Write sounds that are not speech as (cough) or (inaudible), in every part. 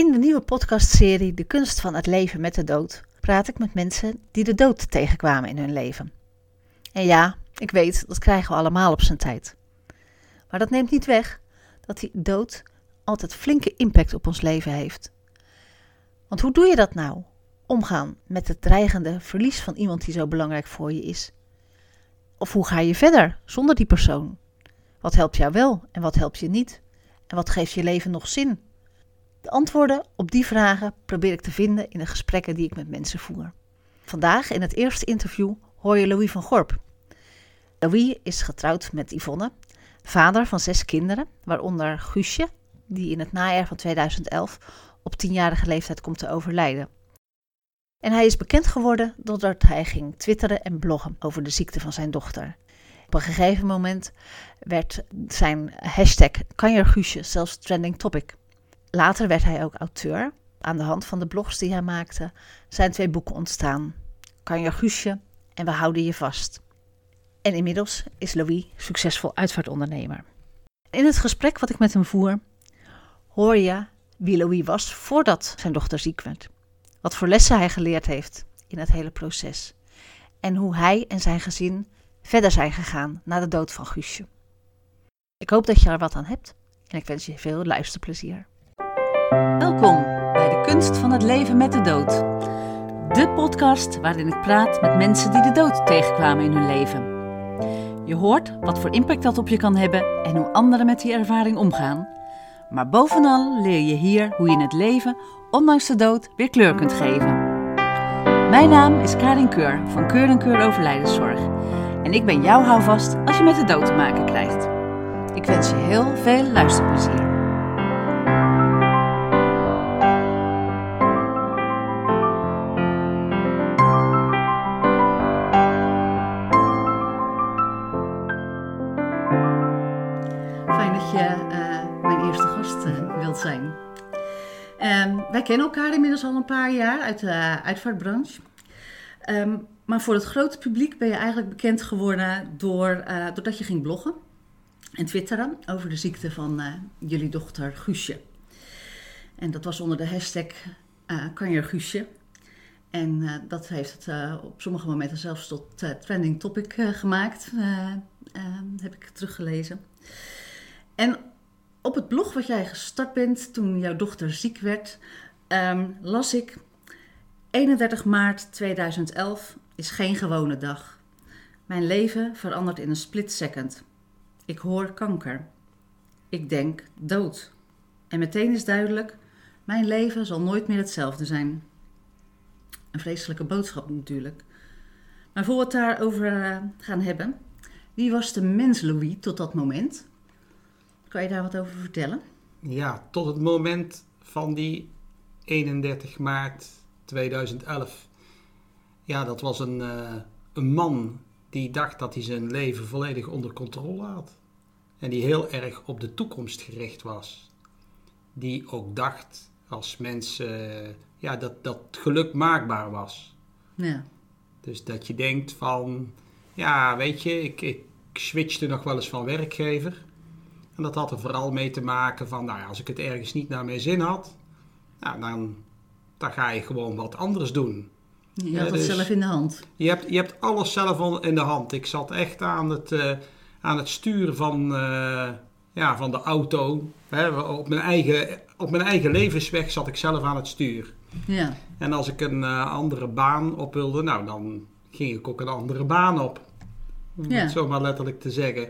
In de nieuwe podcastserie De kunst van het leven met de dood praat ik met mensen die de dood tegenkwamen in hun leven. En ja, ik weet, dat krijgen we allemaal op zijn tijd. Maar dat neemt niet weg dat die dood altijd flinke impact op ons leven heeft. Want hoe doe je dat nou? Omgaan met het dreigende verlies van iemand die zo belangrijk voor je is. Of hoe ga je verder zonder die persoon? Wat helpt jou wel en wat helpt je niet? En wat geeft je leven nog zin? De antwoorden op die vragen probeer ik te vinden in de gesprekken die ik met mensen voer. Vandaag in het eerste interview hoor je Louis van Gorp. Louis is getrouwd met Yvonne, vader van zes kinderen, waaronder Guusje, die in het najaar van 2011 op tienjarige leeftijd komt te overlijden. En hij is bekend geworden doordat hij ging twitteren en bloggen over de ziekte van zijn dochter. Op een gegeven moment werd zijn hashtag Kanjerguusje zelfs trending topic. Later werd hij ook auteur. Aan de hand van de blogs die hij maakte zijn twee boeken ontstaan. Kanjerguusje en We houden je vast. En inmiddels is Louis succesvol uitvaartondernemer. In het gesprek wat ik met hem voer, hoor je wie Louis was voordat zijn dochter ziek werd. Wat voor lessen hij geleerd heeft in het hele proces. En hoe hij en zijn gezin verder zijn gegaan na de dood van Guusje. Ik hoop dat je er wat aan hebt en ik wens je veel luisterplezier. Welkom bij de kunst van het leven met de dood. De podcast waarin ik praat met mensen die de dood tegenkwamen in hun leven. Je hoort wat voor impact dat op je kan hebben en hoe anderen met die ervaring omgaan. Maar bovenal leer je hier hoe je het leven, ondanks de dood, weer kleur kunt geven. Mijn naam is Karin Keur van Keur en Keur Overlijdenszorg. En ik ben jouw houvast als je met de dood te maken krijgt. Ik wens je heel veel luisterplezier. Kennen elkaar inmiddels al een paar jaar uit de uitvaartbranche. Um, maar voor het grote publiek ben je eigenlijk bekend geworden door, uh, doordat je ging bloggen en twitteren over de ziekte van jullie dochter Guusje. En dat was onder de hashtag Kanjer Guusje. En dat heeft het op sommige momenten zelfs tot trending topic gemaakt, heb ik teruggelezen. En op het blog wat jij gestart bent toen jouw dochter ziek werd, um, las ik 31 maart 2011 is geen gewone dag. Mijn leven verandert in een split second. Ik hoor kanker. Ik denk dood. En meteen is duidelijk, mijn leven zal nooit meer hetzelfde zijn. Een vreselijke boodschap natuurlijk. Maar voor we het daarover gaan hebben, wie was de mens Louis tot dat moment? Kan je daar wat over vertellen? Ja, tot het moment van die 31 maart 2011. Ja, dat was een, uh, een man die dacht dat hij zijn leven volledig onder controle had. En die heel erg op de toekomst gericht was. Die ook dacht als mens uh, ja, dat, dat geluk maakbaar was. Ja. Dus dat je denkt van, ja, weet je, ik, ik switchte nog wel eens van werkgever. En dat had er vooral mee te maken van, nou ja, als ik het ergens niet naar mijn zin had, nou, dan, dan ga je gewoon wat anders doen. Je ja, het dus zelf in de hand. Je hebt, je hebt alles zelf in de hand. Ik zat echt aan het, uh, aan het sturen van, uh, ja, van de auto. Hè, op, mijn eigen, op mijn eigen levensweg zat ik zelf aan het stuur. Ja. En als ik een uh, andere baan op wilde, nou, dan ging ik ook een andere baan op. Om Ja. het zo maar letterlijk te zeggen.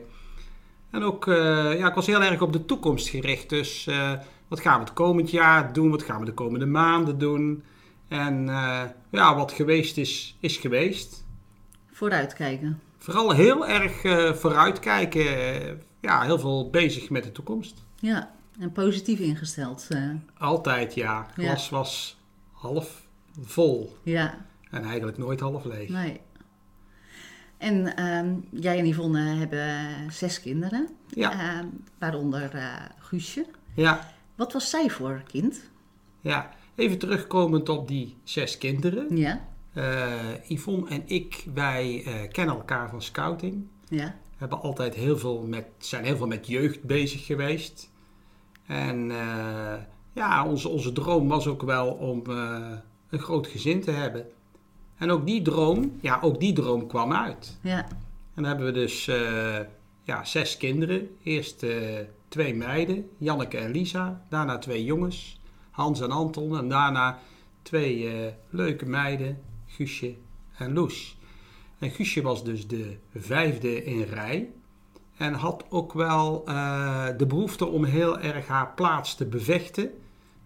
En ook, ja, ik was heel erg op de toekomst gericht. Dus wat gaan we het komend jaar doen? Wat gaan we de komende maanden doen? En uh, ja, wat geweest is, is geweest. Vooruitkijken. Vooral heel erg vooruitkijken. ja, heel veel bezig met de toekomst. Ja, en positief ingesteld. Altijd, ja. Glas ja. was half vol. Ja. En eigenlijk nooit half leeg. Nee. En um, jij en Yvonne hebben zes kinderen, ja. uh, waaronder uh, Guusje. Ja. Wat was zij voor kind? Ja, even terugkomend op die zes kinderen. Ja. Uh, Yvonne en ik, wij kennen elkaar van scouting. Ja. Hebben altijd heel veel met, zijn heel veel met jeugd bezig geweest. En ja, onze, onze droom was ook wel om eh, een groot gezin te hebben. En ook die droom, ja, ook die droom kwam uit. Ja. En dan hebben we dus eh, ja, zes kinderen. Eerst eh, twee meiden, Janneke en Lisa. Daarna twee jongens, Hans en Anton. En daarna twee eh, leuke meiden, Guusje en Loes. En Guusje was dus de vijfde in rij. En had ook wel eh, de behoefte om heel erg haar plaats te bevechten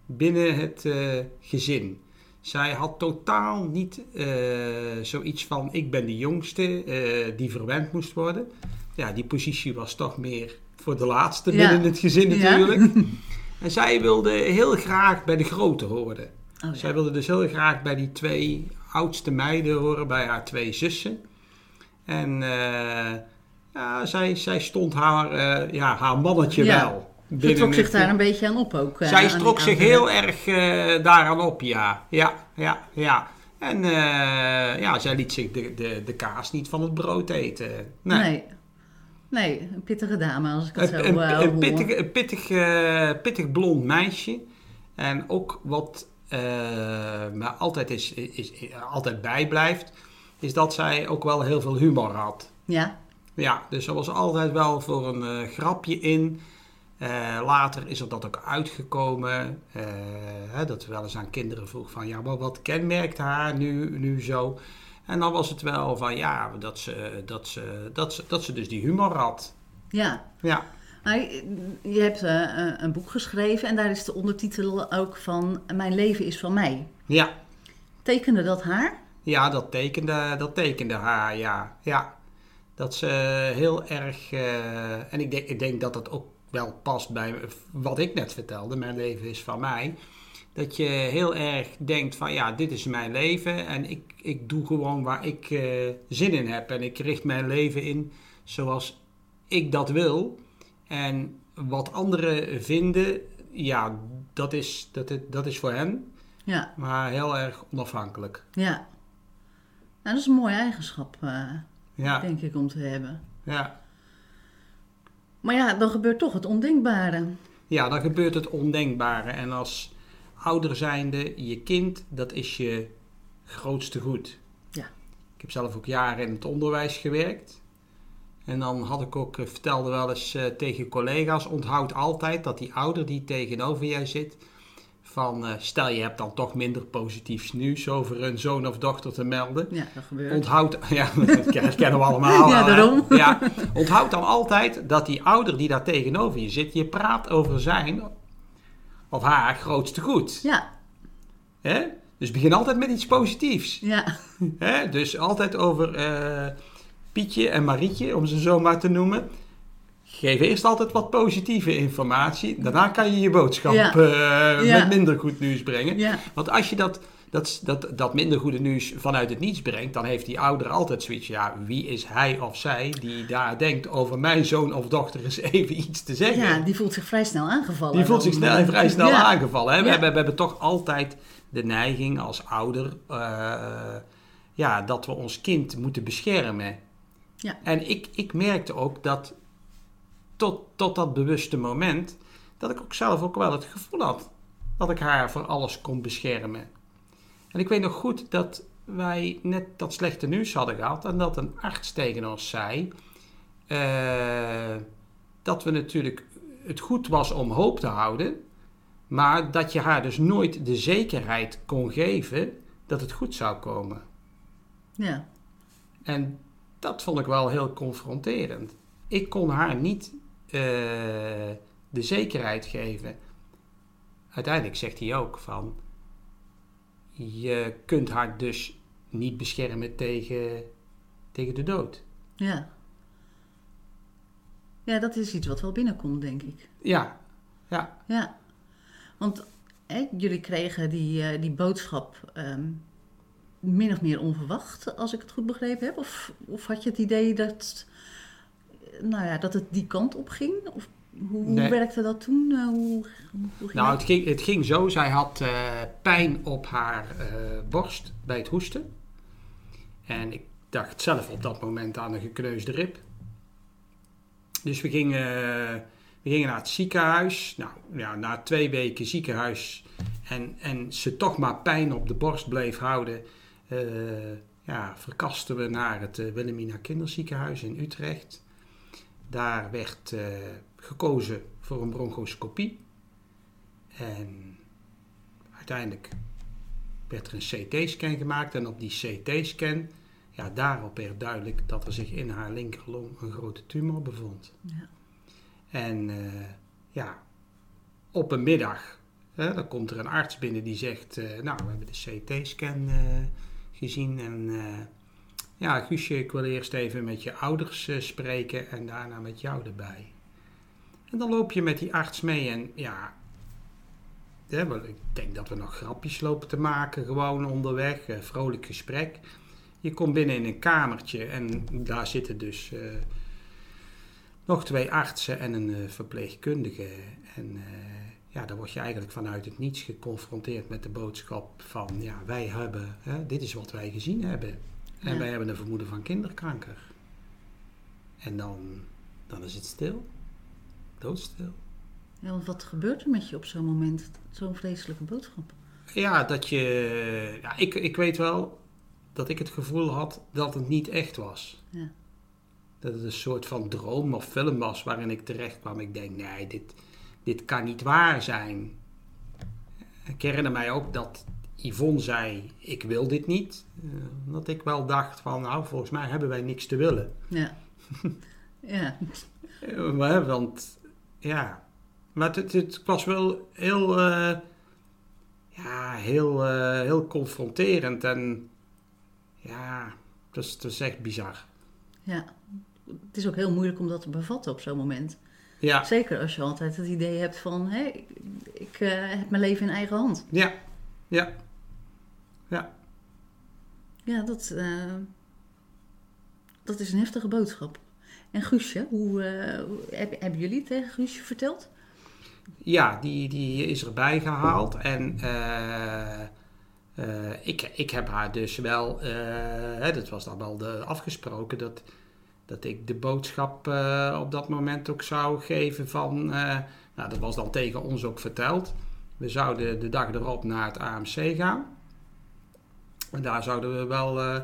binnen het eh, gezin. Zij had totaal niet zoiets van: ik ben de jongste die verwend moest worden. Ja, die positie was toch meer voor de laatste binnen het gezin natuurlijk. (laughs) En zij wilde heel graag bij de grote horen. Oh. Zij wilde dus heel graag bij die twee oudste meiden horen, bij haar twee zussen. En eh, ja, zij, zij stond haar, eh, ja, haar mannetje Ja. wel. Ze trok zich daar een beetje aan op ook. eh, Zij trok zich heel erg daaraan op, ja. Ja, ja, ja. En ja, zij liet zich de, de, de kaas niet van het brood eten. Nee. Nee. Nee. een pittige dame als ik het zo Een, eh, een pittig, een pittig, eh, pittig blond meisje. En ook wat eh me altijd, is, is, is- altijd bijblijft, is dat zij ook wel heel veel humor had. Ja, Ja, dus er was altijd wel voor een grapje in. Later is er dat ook uitgekomen. hè, dat we wel eens aan kinderen vroeg van... Ja, maar wat kenmerkt haar nu, nu zo? En dan was het wel van ja, dat ze, dat ze, dat ze, dat ze dus die humor had. ja. Ja, Maar je hebt eh, een boek geschreven en daar is de ondertitel ook van Mijn leven is van mij. ja. Tekende dat haar? Ja, dat tekende, dat tekende haar, ja. ja. Dat ze heel erg... eh, en ik denk, ik denk dat dat ook wel past bij wat ik net vertelde. Mijn leven is van mij. Dat je heel erg denkt van ja, dit is mijn leven. En ik, ik doe gewoon waar ik eh, zin in heb. En ik richt mijn leven in zoals ik dat wil. En wat anderen vinden, ja, dat is, dat, dat is voor hen. Ja, Maar heel erg onafhankelijk. ja. Nou, dat is een mooie eigenschap, eh, Ja, denk ik, om te hebben. ja. Maar ja, dan gebeurt toch het ondenkbare. Ja, dan gebeurt het ondenkbare. En als ouder zijnde, je kind, dat is je grootste goed. Ja. Ik heb zelf ook jaren in het onderwijs gewerkt. En dan had ik ook, eh, vertelde wel eens eh, tegen collega's, onthoud altijd dat die ouder die tegenover jij zit, van eh, stel je hebt dan toch minder positiefs nieuws over een zoon of dochter te melden. Ja, dat gebeurt. Onthoud, (laughs) ja, dat kennen we allemaal. Ja, hè? daarom. Ja, onthoud dan altijd dat die ouder die daar tegenover je zit, je praat over zijn of haar grootste goed. Ja, Hè? Dus begin altijd met iets positiefs. ja, Hè? Dus altijd over eh, Pietje en Marietje, om ze zo maar te noemen. Geef eerst altijd wat positieve informatie. Daarna kan je je boodschap Ja. eh, Ja. met minder goed nieuws brengen. ja, Want als je dat, dat, dat, dat minder goede nieuws vanuit het niets brengt, dan heeft die ouder altijd zoiets. Ja, wie is hij of zij die daar denkt over mijn zoon of dochter eens (laughs) even iets te zeggen? ja, die voelt zich vrij snel aangevallen. die voelt zich snel, vrij snel Ja. aangevallen. Hè? We, Ja. hebben, we hebben toch altijd de neiging als ouder eh, ja, dat we ons kind moeten beschermen. Ja. En ik, ik merkte ook dat tot, tot dat bewuste moment, dat ik ook zelf ook wel het gevoel had dat ik haar voor alles kon beschermen. En ik weet nog goed dat wij net dat slechte nieuws hadden gehad en dat een arts tegen ons zei eh, dat we natuurlijk het goed was om hoop te houden, maar dat je haar dus nooit de zekerheid kon geven dat het goed zou komen. Ja, En dat vond ik wel heel confronterend. Ik kon haar niet eh, de zekerheid geven. Uiteindelijk zegt hij ook van, je kunt haar dus niet beschermen tegen, tegen de dood. ja. Ja, dat is iets wat wel binnenkomt, denk ik. Ja, ja, Ja, want hè, jullie kregen die, eh, die boodschap ehm, min of meer onverwacht, als ik het goed begrepen heb. Of, of had je het idee dat, eh, nou ja, dat het die kant op ging? Of hoe, Nee. werkte dat toen? Eh, hoe, hoe, Nou, het ging, het ging zo. Zij had eh, pijn op haar eh, borst bij het hoesten. En ik dacht zelf op dat moment aan een gekneusde rib. Dus we gingen, We gingen naar het ziekenhuis. Nou, ja, na twee weken ziekenhuis en, en ze toch maar pijn op de borst bleef houden, ja, verkasten we naar het Wilhelmina Kinderziekenhuis in Utrecht. Daar werd gekozen voor een bronchoscopie. En uiteindelijk werd er een CT-scan gemaakt. En op die CT-scan, ja, daarop werd duidelijk dat er zich in haar linkerlong een grote tumor bevond. Ja. En uh, ja, op een middag, hè, dan komt er een arts binnen die zegt, uh, nou, we hebben de CT-scan uh, gezien en ja, Guusje, ik wil eerst even met je ouders spreken en daarna met jou erbij. En dan loop je met die arts mee en ja, ik denk dat we nog grapjes lopen te maken, gewoon onderweg, uh, vrolijk gesprek. Je komt binnen in een kamertje en daar zitten dus uh, nog twee artsen en een uh, verpleegkundige. En ja, dan word je eigenlijk vanuit het niets geconfronteerd met de boodschap van, ja, wij hebben, hè, dit is wat wij gezien hebben. En ja. wij hebben een vermoeden van kinderkanker. En dan, dan is het stil. Doodstil. Ja, want wat gebeurt er met je op zo'n moment? Zo'n vreselijke boodschap. Ja, dat je... Ja, ik, ik weet wel dat ik het gevoel had dat het niet echt was. Ja. Dat het een soort van droom of film was waarin ik terecht kwam. Ik denk, nee, dit, dit kan niet waar zijn. Ik herinner mij ook dat Yvonne zei, ik wil dit niet. Uh, dat ik wel dacht van, nou, volgens mij hebben wij niks te willen. Ja. (laughs) ja. maar, want, ja, maar het, het, was wel heel, uh, ja, heel, uh, heel confronterend en ja, het is, het is echt bizar. Ja, het is ook heel moeilijk om dat te bevatten op zo'n moment. Ja. Zeker als je altijd het idee hebt van, hé, ik, ik uh, heb mijn leven in eigen hand. Ja, ja, ja. Ja, dat, dat is een heftige boodschap. En Guusje, hoe, heb, hebben jullie het tegen Guusje verteld? Ja, die, die is erbij gehaald. En uh, uh, ik, ik heb haar dus wel, hè, dat was dan wel de, afgesproken, dat, dat ik de boodschap op dat moment ook zou geven van, nou dat was dan tegen ons ook verteld. We zouden de dag erop naar het AMC gaan. En daar zouden we wel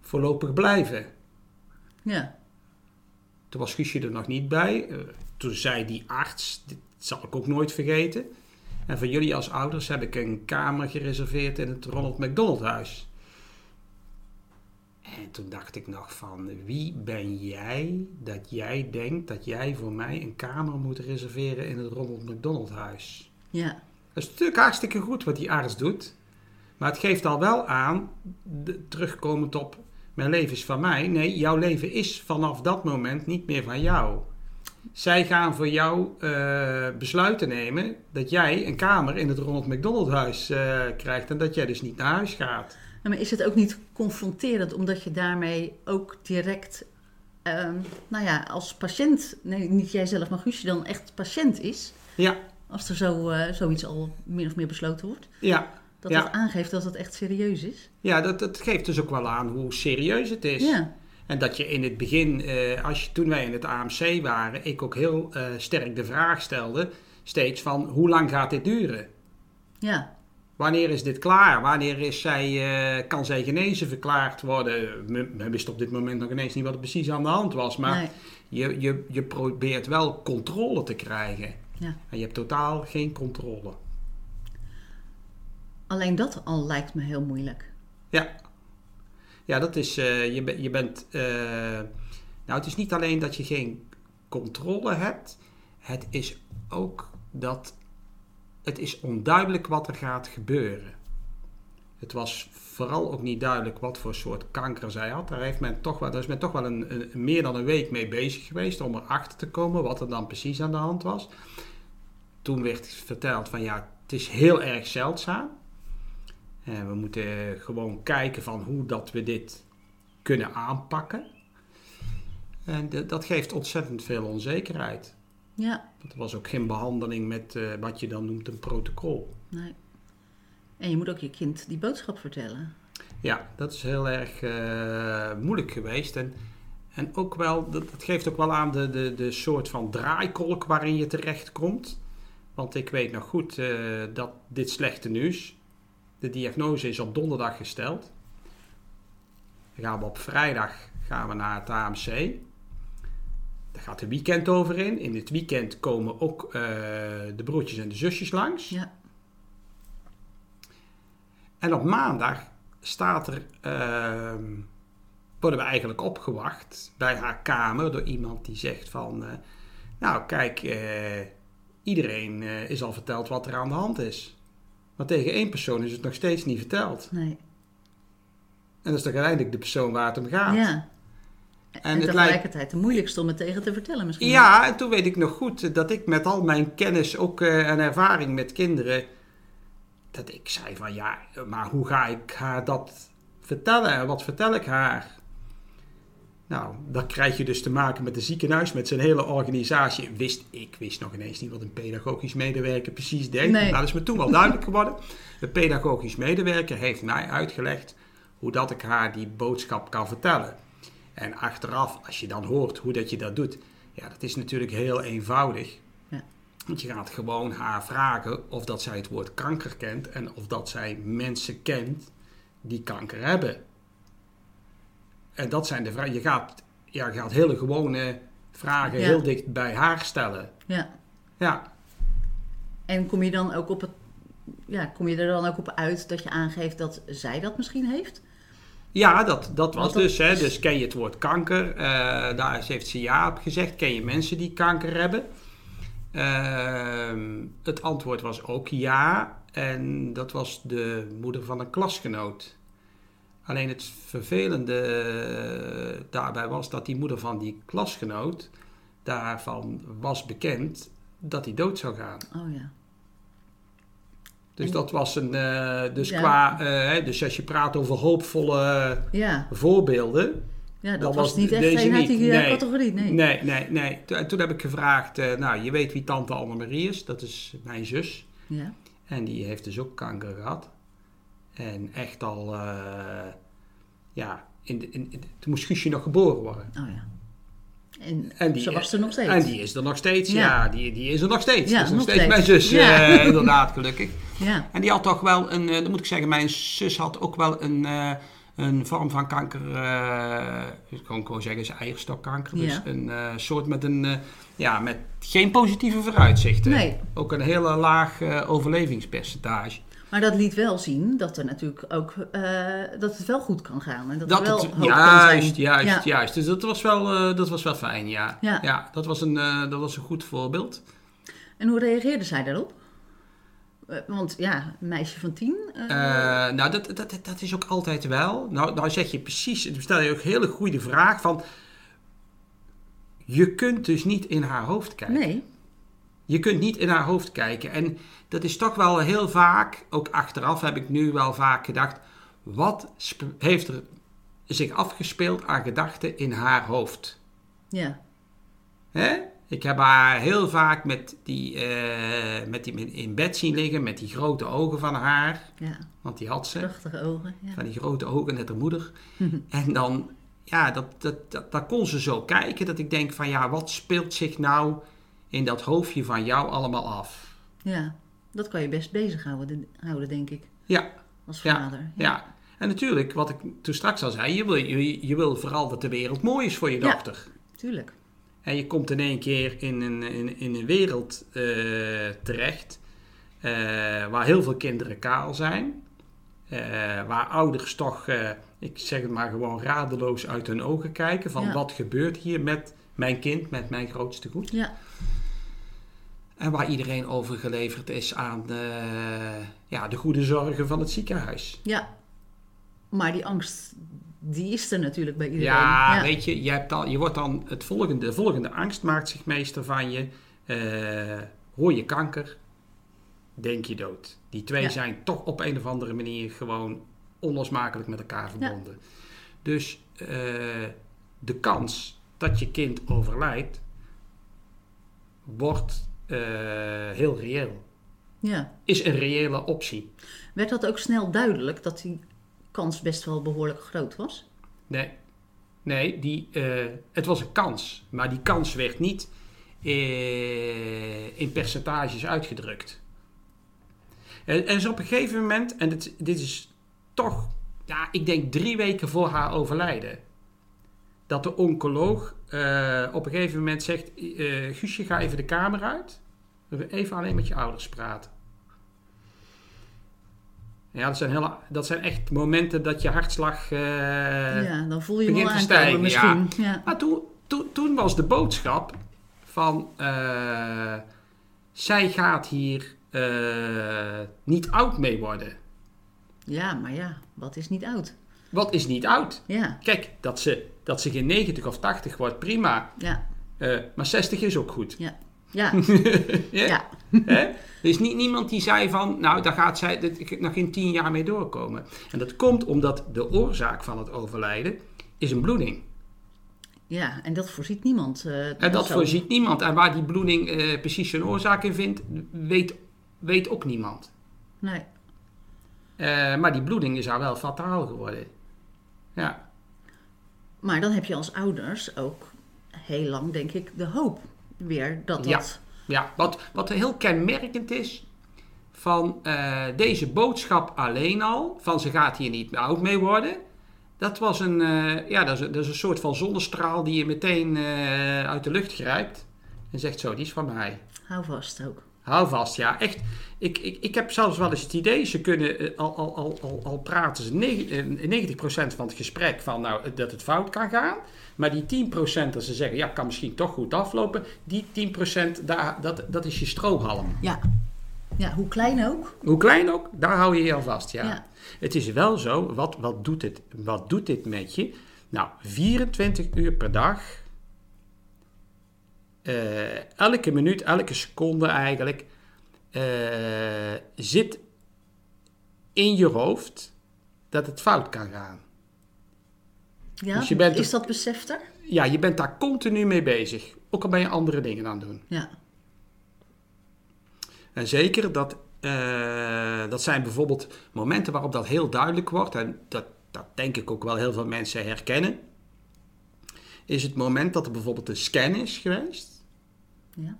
voorlopig blijven. Ja. Toen was Guusje er nog niet bij. toen zei die arts, dit zal ik ook nooit vergeten. En voor jullie als ouders heb ik een kamer gereserveerd in het Ronald McDonald Huis. En toen dacht ik nog van, wie ben jij dat jij denkt dat jij voor mij een kamer moet reserveren in het Ronald McDonald Huis? Ja. Dat is natuurlijk hartstikke goed wat die arts doet. Maar het geeft al wel aan, de, terugkomend op mijn leven is van mij. Nee, jouw leven is vanaf dat moment niet meer van jou. Zij gaan voor jou uh, besluiten nemen dat jij een kamer in het Ronald McDonald huis uh, krijgt en dat jij dus niet naar huis gaat. Maar is het ook niet confronterend omdat je daarmee ook direct, uh, nou ja, als patiënt, nee, niet jij zelf, maar Guusje dan echt patiënt is? Ja. Als er zo, uh, zoiets al min of meer besloten wordt? Ja. Dat ja. het aangeeft dat het echt serieus is? Ja, dat, dat geeft dus ook wel aan hoe serieus het is. Ja. En dat je in het begin, uh, als je, toen wij in het AMC waren, ik ook heel uh, sterk de vraag stelde, steeds van hoe lang gaat dit duren? Ja. Wanneer is dit klaar? Wanneer is zij, uh, kan zij genezen verklaard worden? We wisten op dit moment nog ineens niet wat er precies aan de hand was, maar nee. je, je, je probeert wel controle te krijgen. Ja. En je hebt totaal geen controle. Alleen dat al lijkt me heel moeilijk. Ja, ja, dat is, uh, je, je bent, uh, nou het is niet alleen dat je geen controle hebt, het is ook dat het is onduidelijk wat er gaat gebeuren. Het was vooral ook niet duidelijk wat voor soort kanker zij had. Daar, heeft men toch wel, daar is men toch wel een, een, meer dan een week mee bezig geweest om erachter te komen wat er dan precies aan de hand was. Toen werd verteld van ja, het is heel erg zeldzaam. En we moeten gewoon kijken van hoe dat we dit kunnen aanpakken. En de, dat geeft ontzettend veel onzekerheid. Ja. Er was ook geen behandeling met uh, wat je dan noemt een protocol. Nee. En je moet ook je kind die boodschap vertellen. Ja, dat is heel erg uh, moeilijk geweest. En En ook wel, dat, dat geeft ook wel aan de, de, de soort van draaikolk waarin je terechtkomt. Want ik weet nog goed eh, dat dit slechte nieuws, de diagnose is op donderdag gesteld. Dan gaan we op vrijdag gaan we naar het AMC. Daar gaat de weekend over in. In het weekend komen ook eh, de broertjes en de zusjes langs. Ja. En op maandag staat er, ehm, worden we eigenlijk opgewacht bij haar kamer door iemand die zegt van, eh, nou kijk, eh, iedereen is al verteld wat er aan de hand is. Maar tegen één persoon is het nog steeds niet verteld. Nee. En dat is toch uiteindelijk de persoon waar het om gaat. Ja. En, En het tegelijkertijd de moeilijkste om het tegen te vertellen misschien. Ja, en toen weet ik nog goed dat ik met al mijn kennis ook eh, en ervaring met kinderen, dat ik zei van ja, maar hoe ga ik haar dat vertellen en wat vertel ik haar? Nou, dan krijg je dus te maken met een ziekenhuis, met zijn hele organisatie. Wist, ik wist nog ineens niet wat een pedagogisch medewerker precies deed. Nee. Nou, dat is me toen wel duidelijk geworden. De pedagogisch medewerker heeft mij uitgelegd hoe dat ik haar die boodschap kan vertellen. En achteraf, als je dan hoort hoe dat je dat doet, ja, dat is natuurlijk heel eenvoudig. Ja. Want je gaat gewoon haar vragen of dat zij het woord kanker kent en of dat zij mensen kent die kanker hebben. En dat zijn de vragen. Je gaat, ja, je gaat hele gewone vragen Ja. heel dicht bij haar stellen. Ja. Ja, En kom je dan ook op het. Ja, kom je er dan ook op uit dat je aangeeft dat zij dat misschien heeft? ja dat, dat was dat dus. Hè. is- Dus ken je het woord kanker? Eh, daar heeft ze ja op gezegd. Ken je mensen die kanker hebben? Ehm, het antwoord was ook ja. En dat was de moeder van een klasgenoot. Alleen het vervelende eh, daarbij was dat die moeder van die klasgenoot daarvan was bekend dat hij dood zou gaan. Oh ja. Dus dat was een. eh, dus Ja. qua. eh, dus als je praat over hoopvolle Ja, voorbeelden. ja dat, was, was niet echt deze niet. die Nee. categorie. Nee. Nee, nee, nee. Toen, toen heb ik gevraagd. nou, je weet wie tante Annemarie is. Dat is mijn zus. Ja. En die heeft dus ook kanker gehad. En echt al. eh, ja, in de, in, in- toen moest Guusje nog geboren worden. Oh ja. En, En die, ze was er nog steeds. En die is er nog steeds. Ja, Ja. die, die is er nog steeds. Ja, dat is nog nog steeds mijn zus, Ja. eh, (laughs) inderdaad, gelukkig. Ja. En die had toch wel een, eh, dan moet ik zeggen, mijn zus had ook wel een, een vorm van kanker. ik kan gewoon zeggen, is eierstokkanker. Dus een soort met een, ja, met geen positieve vooruitzichten. Nee. Ook een hele laag overlevingspercentage. Maar dat liet wel zien dat er natuurlijk ook eh, dat het wel goed kan gaan. En dat, Dat er wel het, hoop kan juist, juist, Ja. juist. Dus dat was wel, eh, dat was wel fijn, ja. Ja. dat, was een, eh, dat was een goed voorbeeld. En hoe reageerde zij daarop? Want ja, een meisje van tien. nou, dat, dat, dat is ook altijd wel. Nou, nou zeg je precies, dan stel je ook een hele goede vraag van... Je kunt dus niet in haar hoofd kijken. nee. Je kunt niet in haar hoofd kijken. En dat is toch wel heel vaak, ook achteraf heb ik nu wel vaak gedacht... Wat heeft er zich afgespeeld aan gedachten in haar hoofd? Ja. Hè? Ik heb haar heel vaak met die, eh, met die in bed zien liggen met die grote ogen van haar. Ja. Want die had ze. Prachtige ogen. Ja. Van die grote ogen, net haar moeder. (laughs) En dan, ja, dat, dat, dat, dat kon ze zo kijken dat ik denk van ja, wat speelt zich nou in dat hoofdje van jou allemaal af? ja. Dat kan je best bezighouden, houden, denk ik. Ja, Als ja, vader. ja. En natuurlijk, wat ik toen straks al zei, je wil, je, je wil vooral dat de wereld mooi is voor je Ja. dochter. Tuurlijk. En je komt in één keer in een, in, in een wereld eh, terecht eh, waar heel veel kinderen kaal zijn. eh, waar ouders toch, ik zeg het maar gewoon radeloos uit hun ogen kijken van Ja. wat gebeurt hier met mijn kind, met mijn grootste goed. Ja. En waar iedereen overgeleverd is aan eh, ja, de goede zorgen van het ziekenhuis. Ja. Maar die angst, die is er natuurlijk bij iedereen. Ja, weet je, je, hebt al, je wordt dan het volgende, de volgende angst maakt zich meester van je. Eh, hoor je kanker, denk je dood. Die twee Ja. zijn toch op een of andere manier gewoon onlosmakelijk met elkaar verbonden. Dus eh, de kans dat je kind overlijdt, wordt eh, heel reëel. ja. Is een reële optie. Werd dat ook snel duidelijk dat die kans best wel behoorlijk groot was? Nee, Nee, die, eh, het was een kans. Maar die kans werd niet eh, in percentages uitgedrukt. En, en dus op een gegeven moment, en dit, dit is toch, ja, ik denk drie weken voor haar overlijden, dat de oncoloog eh, op een gegeven moment zegt: eh, Guusje, ga even de kamer uit. Even alleen met je ouders praten. Ja, dat zijn, hele, dat zijn echt momenten dat je hartslag. eh, ja, dan voel je begint wel te stijgen, misschien. Ja. Maar toen, toen, toen was de boodschap van zij gaat hier niet oud mee worden. ja, maar ja, wat is niet oud? Wat is niet oud? Ja, Kijk, dat ze, dat ze geen 90 of 80 wordt, prima. ja, Eh, maar 60 is ook goed. ja. (laughs) Ja, Ja? Hè? Er is niet, niemand die zei van, nou, daar gaat zij dit- nog geen 10 jaar mee doorkomen. En dat komt omdat de oorzaak van het overlijden is een bloeding. ja. en dat voorziet niemand. eh, En dat zo. voorziet niemand. En waar die bloeding eh, precies zijn oorzaak in vindt, weet, weet ook niemand. Nee, maar die bloeding is haar wel fataal geworden. Ja, maar dan heb je als ouders ook heel lang, denk ik, de hoop weer dat Ja. dat... ja wat, wat heel kenmerkend is van eh, deze boodschap alleen al, van ze gaat hier niet oud mee worden. Dat was een, eh, ja, dat is, een- dat is een soort van zonnestraal die je meteen eh, uit de lucht grijpt. En zegt zo, die is van mij. Hou vast ook. Hou vast, ja, echt. Ik, ik, ik heb zelfs wel eens het idee, ze kunnen eh, al, al, al, al, al praten ze neg- eh, 90% van het gesprek van nou, dat het fout kan gaan. Maar die 10% dat ze zeggen, ja, kan misschien toch goed aflopen. Die 10%, daar, dat, dat is je strohalm. Ja. ja, hoe klein ook. Hoe klein ook, daar hou je je al vast, ja. Ja. Het is wel zo, wat, wat, doet het, wat doet dit met je? Nou, 24 uur per dag. eh, elke minuut, elke seconde eigenlijk. Eh, zit in je hoofd dat het fout kan gaan. Ja, Dus je bent is dat beseft er? Ja, je bent daar continu mee bezig. Ook al ben je andere dingen aan het doen. Ja, En zeker dat, eh, dat zijn bijvoorbeeld momenten waarop dat heel duidelijk wordt. En dat, dat denk ik ook wel heel veel mensen herkennen. Is het moment dat er bijvoorbeeld een scan is geweest. ja,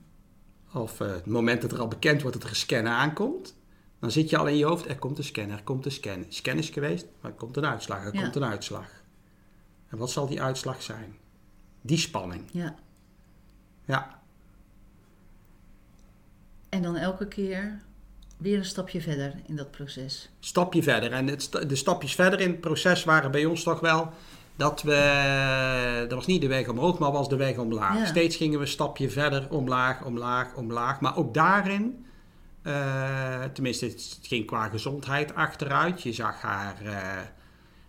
Of eh, het moment dat er al bekend wordt dat er een scan aankomt. Dan zit je al in je hoofd, er komt een scan, er komt een scan. Scan is geweest, maar er komt een uitslag, er Ja. komt een uitslag. En wat zal die uitslag zijn? Die spanning, ja. ja. En dan elke keer weer een stapje verder in dat proces. stapje verder. En het, de stapjes verder in het proces waren bij ons toch wel dat we, dat was niet de weg omhoog, maar was de weg omlaag. Ja. Steeds gingen we een stapje verder, omlaag, omlaag, omlaag. Maar ook daarin, eh, tenminste het ging qua gezondheid achteruit. Je zag haar, eh,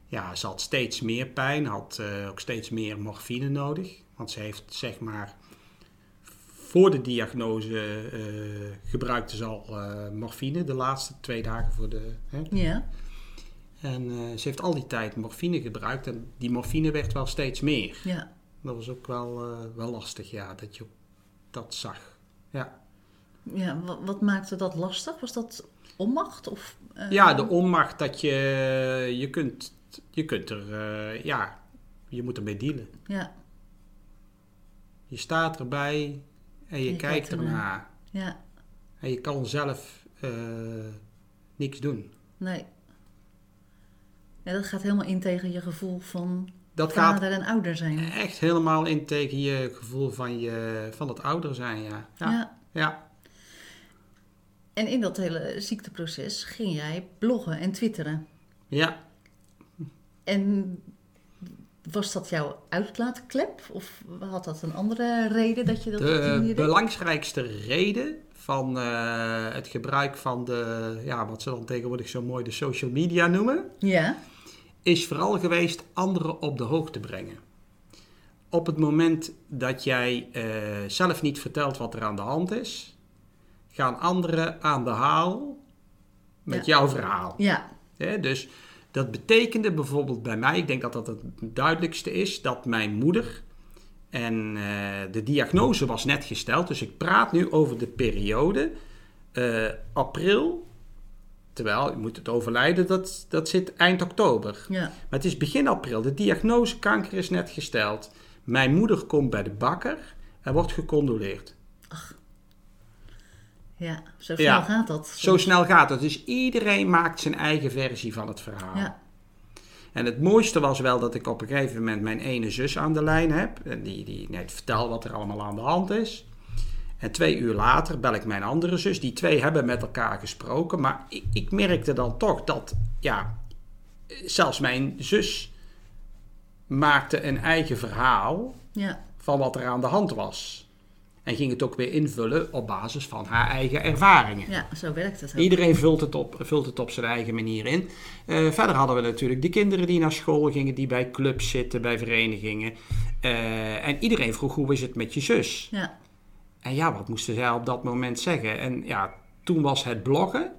ja, ze had steeds meer pijn, had eh, ook steeds meer morfine nodig. Want ze heeft zeg maar voor de diagnose gebruikte ze al morfine de laatste twee dagen voor de. Hè? Ja, En eh, ze heeft al die tijd morfine gebruikt en die morfine werd wel steeds meer. ja. Dat was ook wel, eh, wel lastig, ja, dat je dat zag. Ja, ja wat, wat maakte dat lastig? Was dat onmacht? Of, eh, ja de onmacht dat je, je kunt, je kunt er, ja, je moet ermee dealen. Ja, Je staat erbij en je, je kijkt ernaar. ja, En je kan zelf niks doen. nee. Ja, dat gaat helemaal in tegen je gevoel van Dat gaat vader en ouder zijn. echt helemaal in tegen je gevoel van, je, van het ouder zijn, ja. Ja. Ja, ja. En in dat hele ziekteproces ging jij bloggen en twitteren. ja. En was dat jouw uitlaatklep? Of had dat een andere reden dat je dat op die De manier deed? belangrijkste reden van eh, het gebruik van de, ja, wat ze dan tegenwoordig zo mooi de social media noemen, Ja, is vooral geweest anderen op de hoogte brengen. Op het moment dat jij eh, zelf niet vertelt wat er aan de hand is, gaan anderen aan de haal met jouw verhaal. ja, Hè, dus dat betekende bijvoorbeeld bij mij, ik denk dat dat het duidelijkste is, dat mijn moeder, en eh, de diagnose was net gesteld, dus ik praat nu over de periode eh, april Terwijl, je moet het overlijden, dat, dat zit eind oktober. Ja. Maar het is begin april. De diagnose kanker is net gesteld. Mijn moeder komt bij de bakker en wordt gecondoleerd. Ja, zo snel Ja. gaat dat. Zo snel gaat het. Dus iedereen maakt zijn eigen versie van het verhaal. Ja, En het mooiste was wel dat ik op een gegeven moment mijn ene zus aan de lijn heb. En die, die net vertelt wat er allemaal aan de hand is. En twee uur later bel ik mijn andere zus. Die twee hebben met elkaar gesproken. Maar ik, ik merkte dan toch dat, ja, zelfs mijn zus maakte een eigen verhaal ja, van wat er aan de hand was. En ging het ook weer invullen op basis van haar eigen ervaringen. ja, zo werkt het ook. Iedereen vult het, op, vult het op zijn eigen manier in. Eh, verder hadden we natuurlijk de kinderen die naar school gingen, die bij clubs zitten, bij verenigingen. Eh, en iedereen vroeg hoe is het met je zus? Ja, En ja, wat moesten zij op dat moment zeggen? En ja, toen was het bloggen,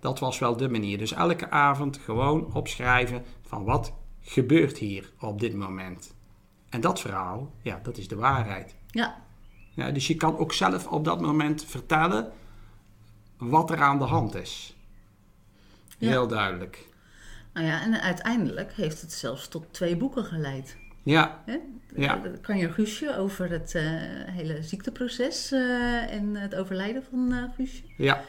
dat was wel de manier. Dus elke avond gewoon opschrijven van wat gebeurt hier op dit moment. En dat verhaal, ja, dat is de waarheid. ja, Ja, dus je kan ook zelf op dat moment vertellen wat er aan de hand is. Ja. Heel duidelijk. nou ja, en uiteindelijk heeft het zelfs tot twee boeken geleid. Ja, Hè? Ja. Kan je Guusje over het eh, hele ziekteproces eh, en het overlijden van eh Guusje. ja,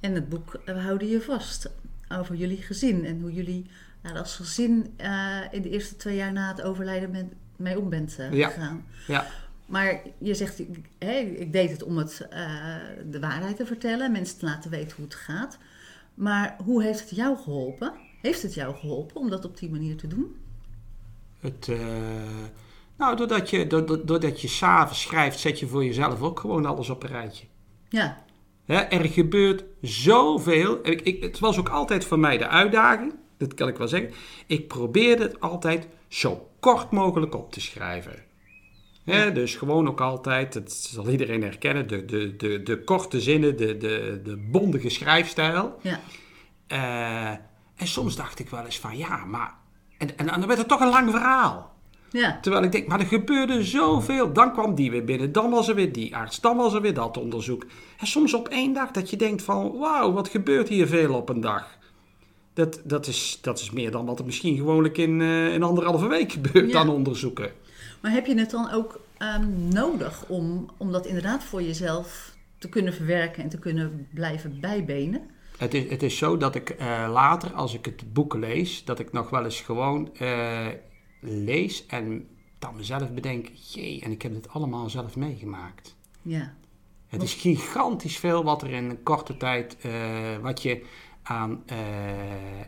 En het boek eh, We houden je vast over jullie gezin en hoe jullie nou, als gezin eh, in de eerste twee jaar na het overlijden met, mee om bent eh, Ja. gegaan. ja. Maar je zegt, ik, hè, ik deed het om het, eh, de waarheid te vertellen, mensen te laten weten hoe het gaat. Maar hoe heeft het jou geholpen? Heeft het jou geholpen om dat op die manier te doen? Het, eh, nou, doordat je, doordat, doordat je s'avonds schrijft, zet je voor jezelf ook gewoon alles op een rijtje. Ja, Hè, er gebeurt zoveel. Ik, ik, het was ook altijd voor mij de uitdaging, dat kan ik wel zeggen. Ik probeerde het altijd zo kort mogelijk op te schrijven. Hè, dus gewoon ook altijd, dat zal iedereen herkennen, de, de, de, de korte zinnen, de, de, de bondige schrijfstijl. ja, Eh, en soms dacht ik wel eens van ja, maar. En, en, dan werd het toch een lang verhaal. ja, Terwijl ik denk, maar er gebeurde zoveel. Dan kwam die weer binnen, dan was er weer die arts, dan was er weer dat onderzoek. En soms op één dag dat je denkt van, wauw, wat gebeurt hier veel op een dag. Dat, dat, is, dat is meer dan wat er misschien gewoonlijk in eh, een anderhalve week gebeurt Ja. aan onderzoeken. Maar heb je het dan ook ehm, nodig om, om dat inderdaad voor jezelf te kunnen verwerken en te kunnen blijven bijbenen? Het is, het is zo dat ik eh, later, als ik het boek lees, dat ik nog wel eens gewoon eh, lees en dan mezelf bedenk, jee, en ik heb dit allemaal zelf meegemaakt. Ja, Het is gigantisch veel wat er in een korte tijd, eh, wat je aan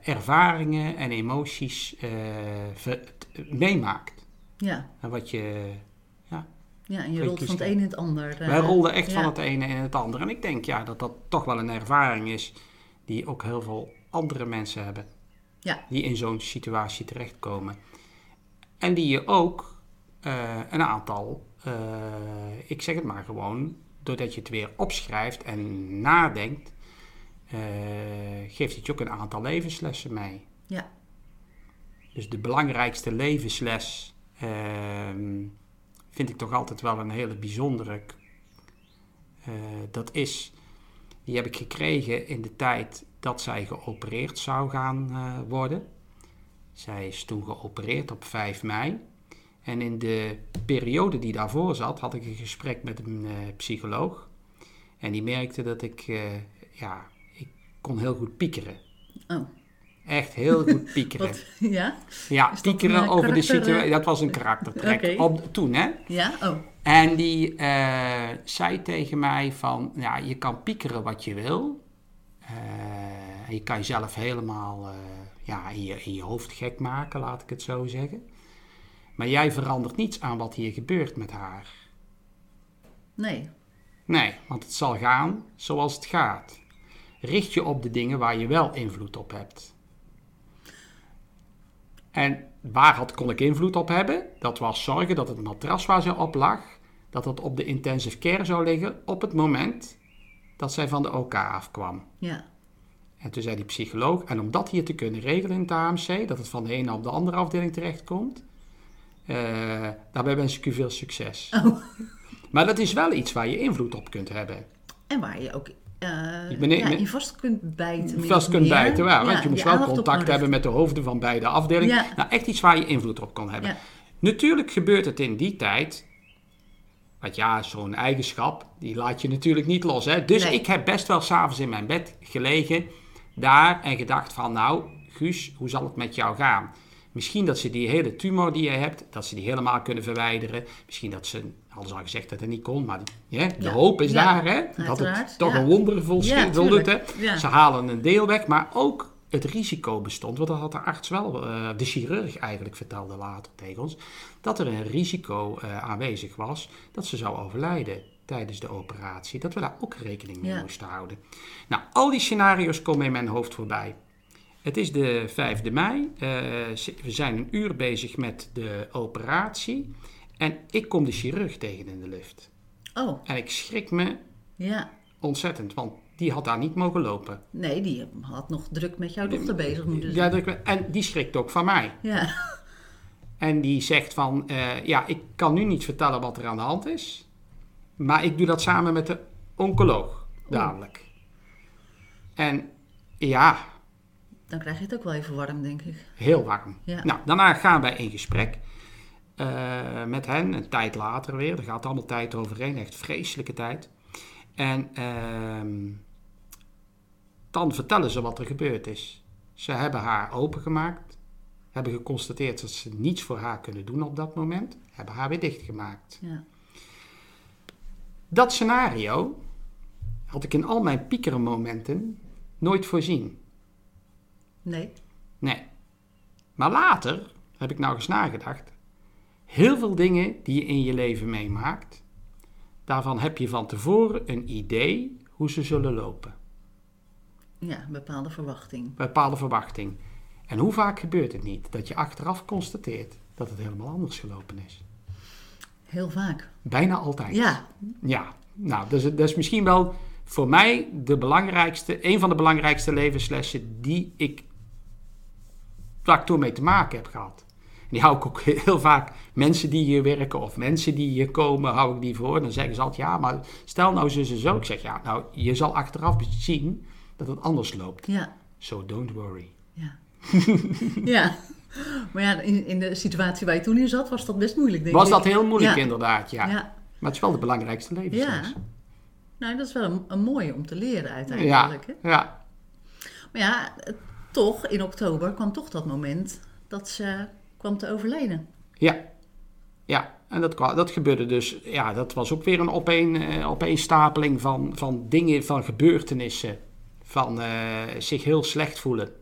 ervaringen en emoties ver- meemaakt. Ja, En wat je, ja, ja en je rolt van het een in het ander. eh, wij rolden echt ja. van het ene in het andere. En ik denk ja, dat dat toch wel een ervaring is die ook heel veel andere mensen hebben. Ja. Die in zo'n situatie terechtkomen. En die je ook eh, een aantal, eh, ik zeg het maar gewoon, doordat je het weer opschrijft en nadenkt, eh, geeft het je ook een aantal levenslessen mee. Ja, Dus de belangrijkste levensles ehm, vind ik toch altijd wel een hele bijzondere. Eh, dat is, die heb ik gekregen in de tijd dat zij geopereerd zou gaan eh, worden. Zij is toen geopereerd op 5 mei. En in de periode die daarvoor zat, had ik een gesprek met een eh, psycholoog. En die merkte dat ik, ja, ik kon heel goed piekeren. oh, Echt heel goed (laughs) piekeren. wat, ja, Ja, piekeren over de situatie. eh? Dat was een karaktertrek op, toen, hè. ja, oh, En die eh, zei tegen mij van, ja, je kan piekeren wat je wil. Eh, je kan jezelf helemaal ja, in, je, in je hoofd gek maken, laat ik het zo zeggen. Maar jij verandert niets aan wat hier gebeurt met haar. nee, Nee, want het zal gaan zoals het gaat. Richt je op de dingen waar je wel invloed op hebt. En waar had, kon ik invloed op hebben? Dat was zorgen dat het matras waar ze op lag, dat het op de intensive care zou liggen op het moment dat zij van de OK afkwam. ja, En toen zei die psycholoog, en om dat hier te kunnen regelen in het AMC, dat het van de ene op de andere afdeling terechtkomt, eh daarbij wens ik u veel succes. oh. Maar dat is wel iets waar je invloed op kunt hebben. En waar je ook eh, niet- ja, je vast kunt bijten. vast kunt meer. bijten, ja, want Ja, je moest je wel contact hebben met de hoofden van beide afdelingen. Nou, echt iets waar je invloed op kon hebben. Natuurlijk gebeurt het in die tijd. Want ja, zo'n eigenschap, die laat je natuurlijk niet los. Hè? Dus Nee. ik heb best wel s'avonds in mijn bed gelegen daar en gedacht van, nou, Guus, hoe zal het met jou gaan? Misschien dat ze die hele tumor die je hebt, dat ze die helemaal kunnen verwijderen. Misschien dat ze, hadden ze al gezegd dat het niet kon, maar die- hè, de Ja. hoop is Ja, daar, hè? Dat het toch een wonder hè? Ze halen een deel weg, maar ook het risico bestond, want dat had de arts wel, eh, de chirurg eigenlijk vertelde later tegen ons, dat er een risico eh, aanwezig was dat ze zou overlijden tijdens de operatie. Dat we daar ook rekening mee Ja. moesten houden. Nou, al die scenario's komen in mijn hoofd voorbij. Het is de 5e mei. eh, we zijn een uur bezig met de operatie. En ik kom de chirurg tegen in de lift. Oh, En ik schrik me ja. ontzettend, want die had daar niet mogen lopen. Nee, die had nog druk met jouw dochter bezig moeten Ja, zijn. dat- en die schrikt ook van mij. Ja. En die zegt van, eh, ja, ik kan nu niet vertellen wat er aan de hand is. Maar ik doe dat samen met de oncoloog dadelijk. En ja, Dan krijg je het ook wel even warm, denk ik. heel warm. Ja. Nou, daarna gaan wij in gesprek eh, met hen. Een tijd later weer. Er gaat allemaal tijd overheen. Echt vreselijke tijd. En ehm, dan vertellen ze wat er gebeurd is. Ze hebben haar opengemaakt. Hebben geconstateerd dat ze niets voor haar kunnen doen op dat moment. Hebben haar weer dichtgemaakt. Ja. Dat scenario had ik in al mijn piekerenmomenten nooit voorzien. Nee. Nee. Maar later heb ik nou eens nagedacht. Heel veel dingen die je in je leven meemaakt, daarvan heb je van tevoren een idee hoe ze zullen lopen. Ja, een bepaalde verwachting. Een bepaalde verwachting. En hoe vaak gebeurt het niet dat je achteraf constateert dat het helemaal anders gelopen is? Heel vaak. Bijna altijd. Ja. Ja, nou, dat is, dat is misschien wel voor mij de belangrijkste, een van de belangrijkste levenslessen die ik, waar ik toen mee te maken heb gehad. Die hou ik ook heel vaak, mensen die hier werken of mensen die hier komen, hou ik die voor. Dan zeggen ze altijd, ja, maar stel nou zo en zo. Ik zeg, ja, nou, je zal achteraf zien dat het anders loopt. Ja. So don't worry. Ja. (laughs) ja. Maar ja, in, in de situatie waar je toen in zat, was dat best moeilijk, denk Was ik. dat heel moeilijk Ja. inderdaad, ja. Ja. Maar het is wel de belangrijkste levensles. Ja. Nou, dat is wel een, een mooie om te leren ja. uiteindelijk. Hè? ja. Maar ja, het- toch, in oktober kwam toch dat moment dat ze kwam te overlijden. Ja, ja. En dat, dat gebeurde dus, ja, dat was ook weer een opeen, eh, opeenstapeling van, van dingen, van gebeurtenissen, van eh, zich heel slecht voelen.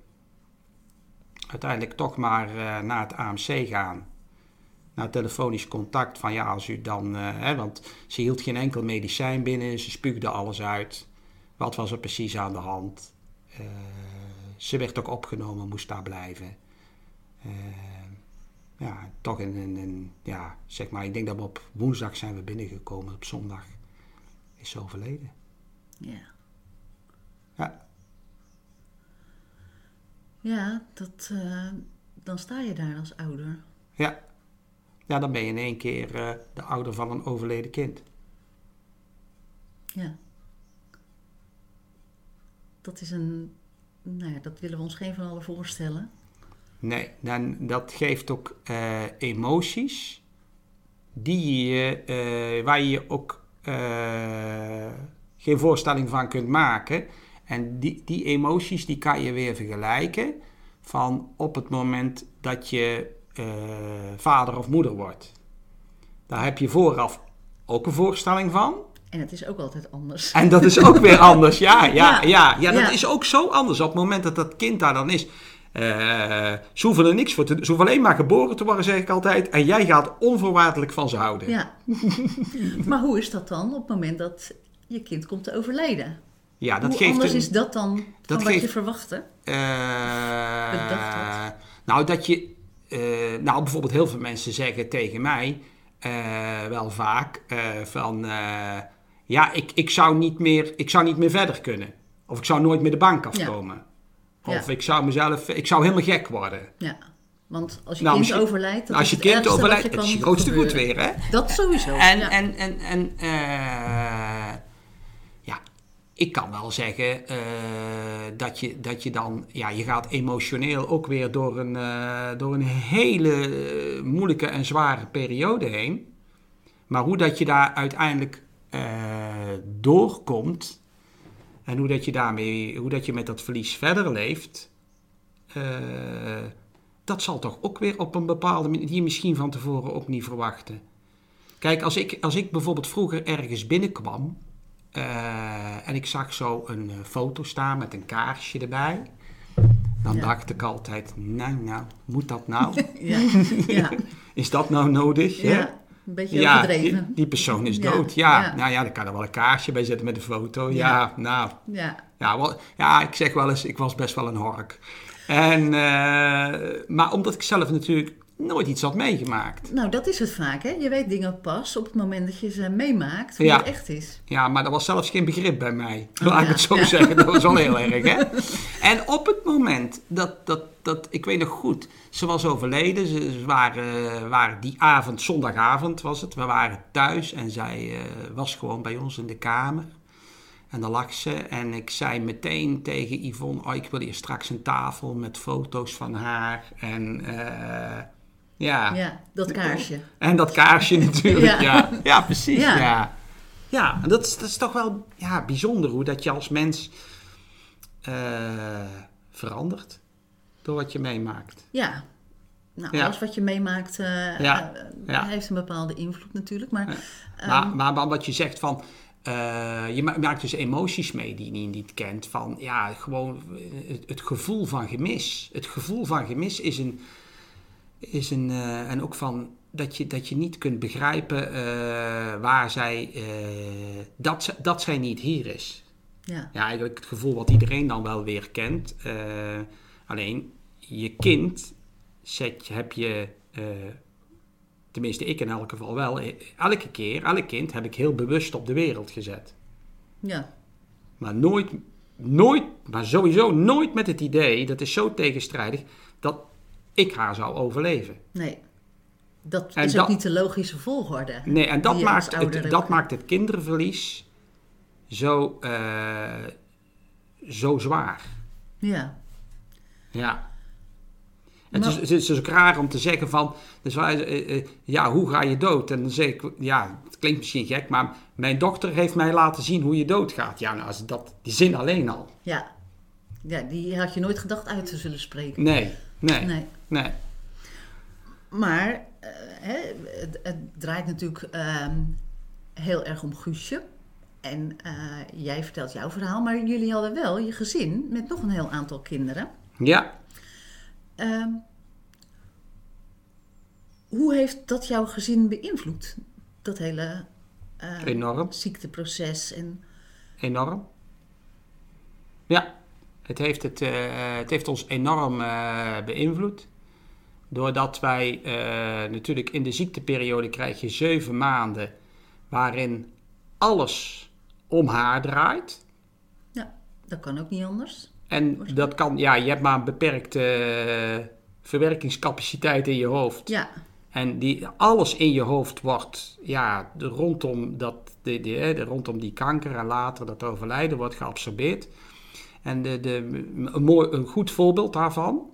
Uiteindelijk toch maar eh, naar het AMC gaan, naar telefonisch contact, van ja, als u dan, hè, want ze hield geen enkel medicijn binnen, ze spuugde alles uit. Wat was er precies aan de hand? Ze werd ook opgenomen, moest daar blijven. Eh, ja, toch in, in, in- ja, zeg maar, ik denk dat we op woensdag zijn we binnengekomen, op zondag is ze overleden. Ja. Ja, Ja, dat, eh, dan sta je daar als ouder. ja. Ja, dan ben je in één keer eh, de ouder van een overleden kind. Ja. Dat is een, nou ja, dat willen we ons geen van allen voorstellen. Nee, dan, dat geeft ook eh, emoties die je, eh, waar je ook eh, geen voorstelling van kunt maken. En die, die emoties die kan je weer vergelijken van op het moment dat je vader of moeder wordt. Daar heb je vooraf ook een voorstelling van. En het is ook altijd anders. En dat is ook weer (laughs) anders. Ja, ja, ja. Ja. ja, dat Ja. is ook zo anders. Op het moment dat dat kind daar dan is. Eh ze hoeven er niks voor te doen. Ze hoeven alleen maar geboren te worden, zeg ik altijd. En jij gaat onvoorwaardelijk van ze houden. Ja. (laughs) maar hoe is dat dan op het moment dat je kind komt te overlijden? Ja, dat hoe geeft anders een- is dat dan dat wat je verwachtte? Eh, Bedacht had. Nou, dat je. eh, nou, bijvoorbeeld heel veel mensen zeggen tegen mij. wel vaak. van. ja, ik, ik, zou niet meer, ik zou niet meer verder kunnen. Of ik zou nooit meer de bank afkomen. Of Ja. ik zou mezelf. Ik zou helemaal gek worden. Ja. Want als je Nou, kind overlijdt, dat Als is je het kind overlijdt, je het is je grootste goed weer, hè? Dat sowieso. En, ja. en, en, en eh, ja, ik kan wel zeggen eh, dat, je, dat je dan, ja, je gaat emotioneel ook weer door een, eh, door een hele moeilijke en zware periode heen. Maar hoe dat je daar uiteindelijk doorkomt en hoe dat je daarmee, hoe dat je met dat verlies verder leeft, dat zal toch ook weer op een bepaalde manier, die je misschien van tevoren ook niet verwachten. Kijk, als ik, als ik bijvoorbeeld vroeger ergens binnenkwam uh, en ik zag zo een uh, foto staan met een kaarsje erbij. Dan ja. dacht ik altijd, nou, nou, moet dat nou? (laughs) ja. ja. (laughs) is dat nou nodig? Ja, een beetje ja, overdreven. Die, die persoon is dood. Ja. nou ja, dan kan er wel een kaarsje bij zetten met een foto. Ja, nou. Ja. Ja, wel, ja, ik zeg wel eens, ik was best wel een hork. En, uh, maar omdat ik zelf natuurlijk nooit iets had meegemaakt. Nou, dat is het vaak, hè? Je weet dingen pas op het moment dat je ze meemaakt, hoe het echt is. Ja, maar er was zelfs geen begrip bij mij. (laughs) Laat ik het zo zeggen, dat was wel heel (laughs) erg, hè? En op het moment dat, dat, dat ik weet nog goed, ze was overleden. Ze, waren, waren die avond, zondagavond was het, we waren thuis en zij uh, was gewoon bij ons in de kamer. En dan lag ze en ik zei meteen tegen Yvonne, oh, ik wil hier straks een tafel met foto's van haar en... Uh, ja. ja, dat kaarsje. En dat kaarsje (laughs) natuurlijk, ja. Ja, precies, ja. Ja, ja en dat, is, dat is toch wel ja, bijzonder hoe dat je als mens uh, verandert door wat je meemaakt. Ja, nou, alles wat je meemaakt uh, ja. Uh, heeft een bepaalde invloed natuurlijk. Maar, maar, maar, maar, wat je zegt van... Uh, je maakt dus emoties mee die je niet kent. Van ja, gewoon het, het, gevoel van gemis. Het gevoel van gemis is een, is een, uh, en ook van dat je, dat je niet kunt begrijpen uh, waar zij, uh, dat, dat zij niet hier is. Ja. ja, eigenlijk het gevoel wat iedereen dan wel weer kent. alleen je kind zet, heb je, tenminste ik in elk geval wel, elke keer, elk kind heb ik heel bewust op de wereld gezet. Ja. Maar nooit, nooit, maar sowieso nooit met het idee, dat is zo tegenstrijdig, dat ik haar zou overleven. Nee. Dat is ook niet de logische volgorde. Nee, en dat, maakt het, dat maakt het kinderverlies zo, uh, zo zwaar. Ja. Ja. Het, is, het, is, ook raar om te zeggen van, dus, uh, uh, ja, hoe ga je dood? En dan zeg ik, ja, het klinkt misschien gek, maar mijn dochter heeft mij laten zien hoe je doodgaat. Ja, nou, als dat, die zin alleen al. Ja. ja, die had je nooit gedacht uit te zullen spreken. Nee, nee. nee. Nee. Maar uh, hè, het, het, draait natuurlijk uh, heel erg om Guusje. En uh, jij vertelt jouw verhaal, maar jullie hadden wel je gezin met nog een heel aantal kinderen. Ja. Uh, hoe heeft dat jouw gezin beïnvloed? Dat hele ehm, Enorm. ziekteproces en... Enorm. Ja, het heeft, het, het heeft ons enorm beïnvloed. Doordat wij uh, natuurlijk in de ziekteperiode krijg je zeven maanden waarin alles om haar draait. Ja, dat kan ook niet anders. En dat kan, ja, je hebt maar een beperkte verwerkingscapaciteit in je hoofd. Ja. En die, alles in je hoofd wordt, ja, rondom, dat, de, de, de, rondom die kanker en later dat overlijden wordt geabsorbeerd. En de, de, een, mooi, een goed voorbeeld daarvan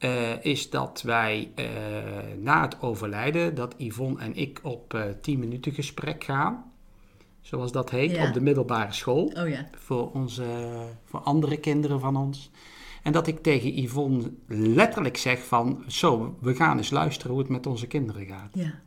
uh, is dat wij uh, na het overlijden, dat Yvonne en ik op uh, 10 minuten gesprek gaan. Zoals dat heet, ja. op de middelbare school. Oh, ja. voor, onze, voor andere kinderen van ons. En dat ik tegen Yvonne letterlijk zeg van... Zo, we gaan eens luisteren hoe het met onze kinderen gaat. Ja.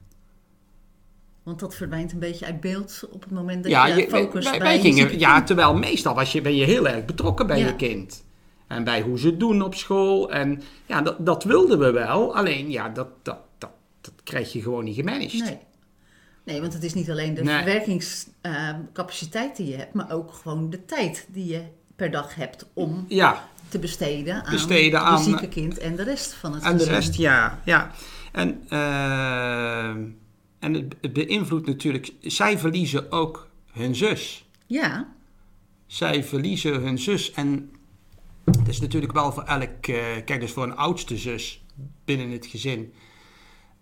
Want dat verdwijnt een beetje uit beeld op het moment dat ja, je, je focust wij, wij gingen, Ja, terwijl meestal was je, ben je heel erg betrokken bij ja. je kind. En bij hoe ze het doen op school. En ja, dat, dat wilden we wel. Alleen, ja, dat, dat, dat, dat krijg je gewoon niet gemanaged. Nee. Nee, want het is niet alleen de nee. verwerkingscapaciteit uh, die je hebt, maar ook gewoon de tijd die je per dag hebt om ja. te besteden aan besteden het zieke kind en de rest van het En gezin. de rest, ja. ja. En, uh, en het, het beïnvloedt natuurlijk, zij verliezen ook hun zus. Ja. Zij verliezen hun zus en is natuurlijk wel voor elk, uh, kijk dus voor een oudste zus binnen het gezin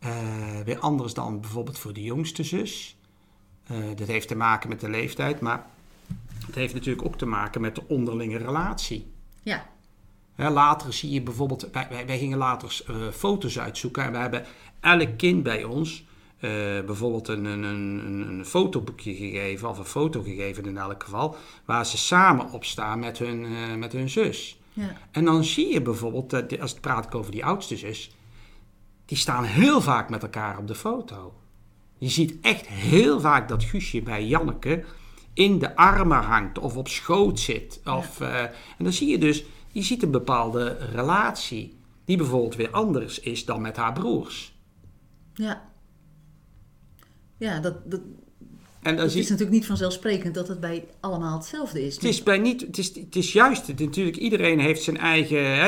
uh, weer anders dan bijvoorbeeld voor de jongste zus. Uh, dat heeft te maken met de leeftijd, maar Het heeft natuurlijk ook te maken met de onderlinge relatie. Ja, Hè, later zie je bijvoorbeeld, wij, wij, wij gingen later eh, foto's uitzoeken en we hebben elk kind bij ons eh, bijvoorbeeld een, een, een, een- fotoboekje gegeven, of een foto gegeven in elk geval, waar ze samen op staan met hun, eh, met hun zus. Ja, En dan zie je bijvoorbeeld, dat als het praat ik over die oudste zus, die staan heel vaak met elkaar op de foto. Je ziet echt heel vaak dat Guusje bij Janneke in de armen hangt of op schoot zit. Of, eh, en dan zie je dus, je ziet een bepaalde relatie die bijvoorbeeld weer anders is dan met haar broers. ja. Ja, dat, dat, En dan het zie is natuurlijk niet vanzelfsprekend dat het bij allemaal hetzelfde is. Het is, bij niet, het, is, het is juist, het- natuurlijk, iedereen heeft zijn eigen, hè,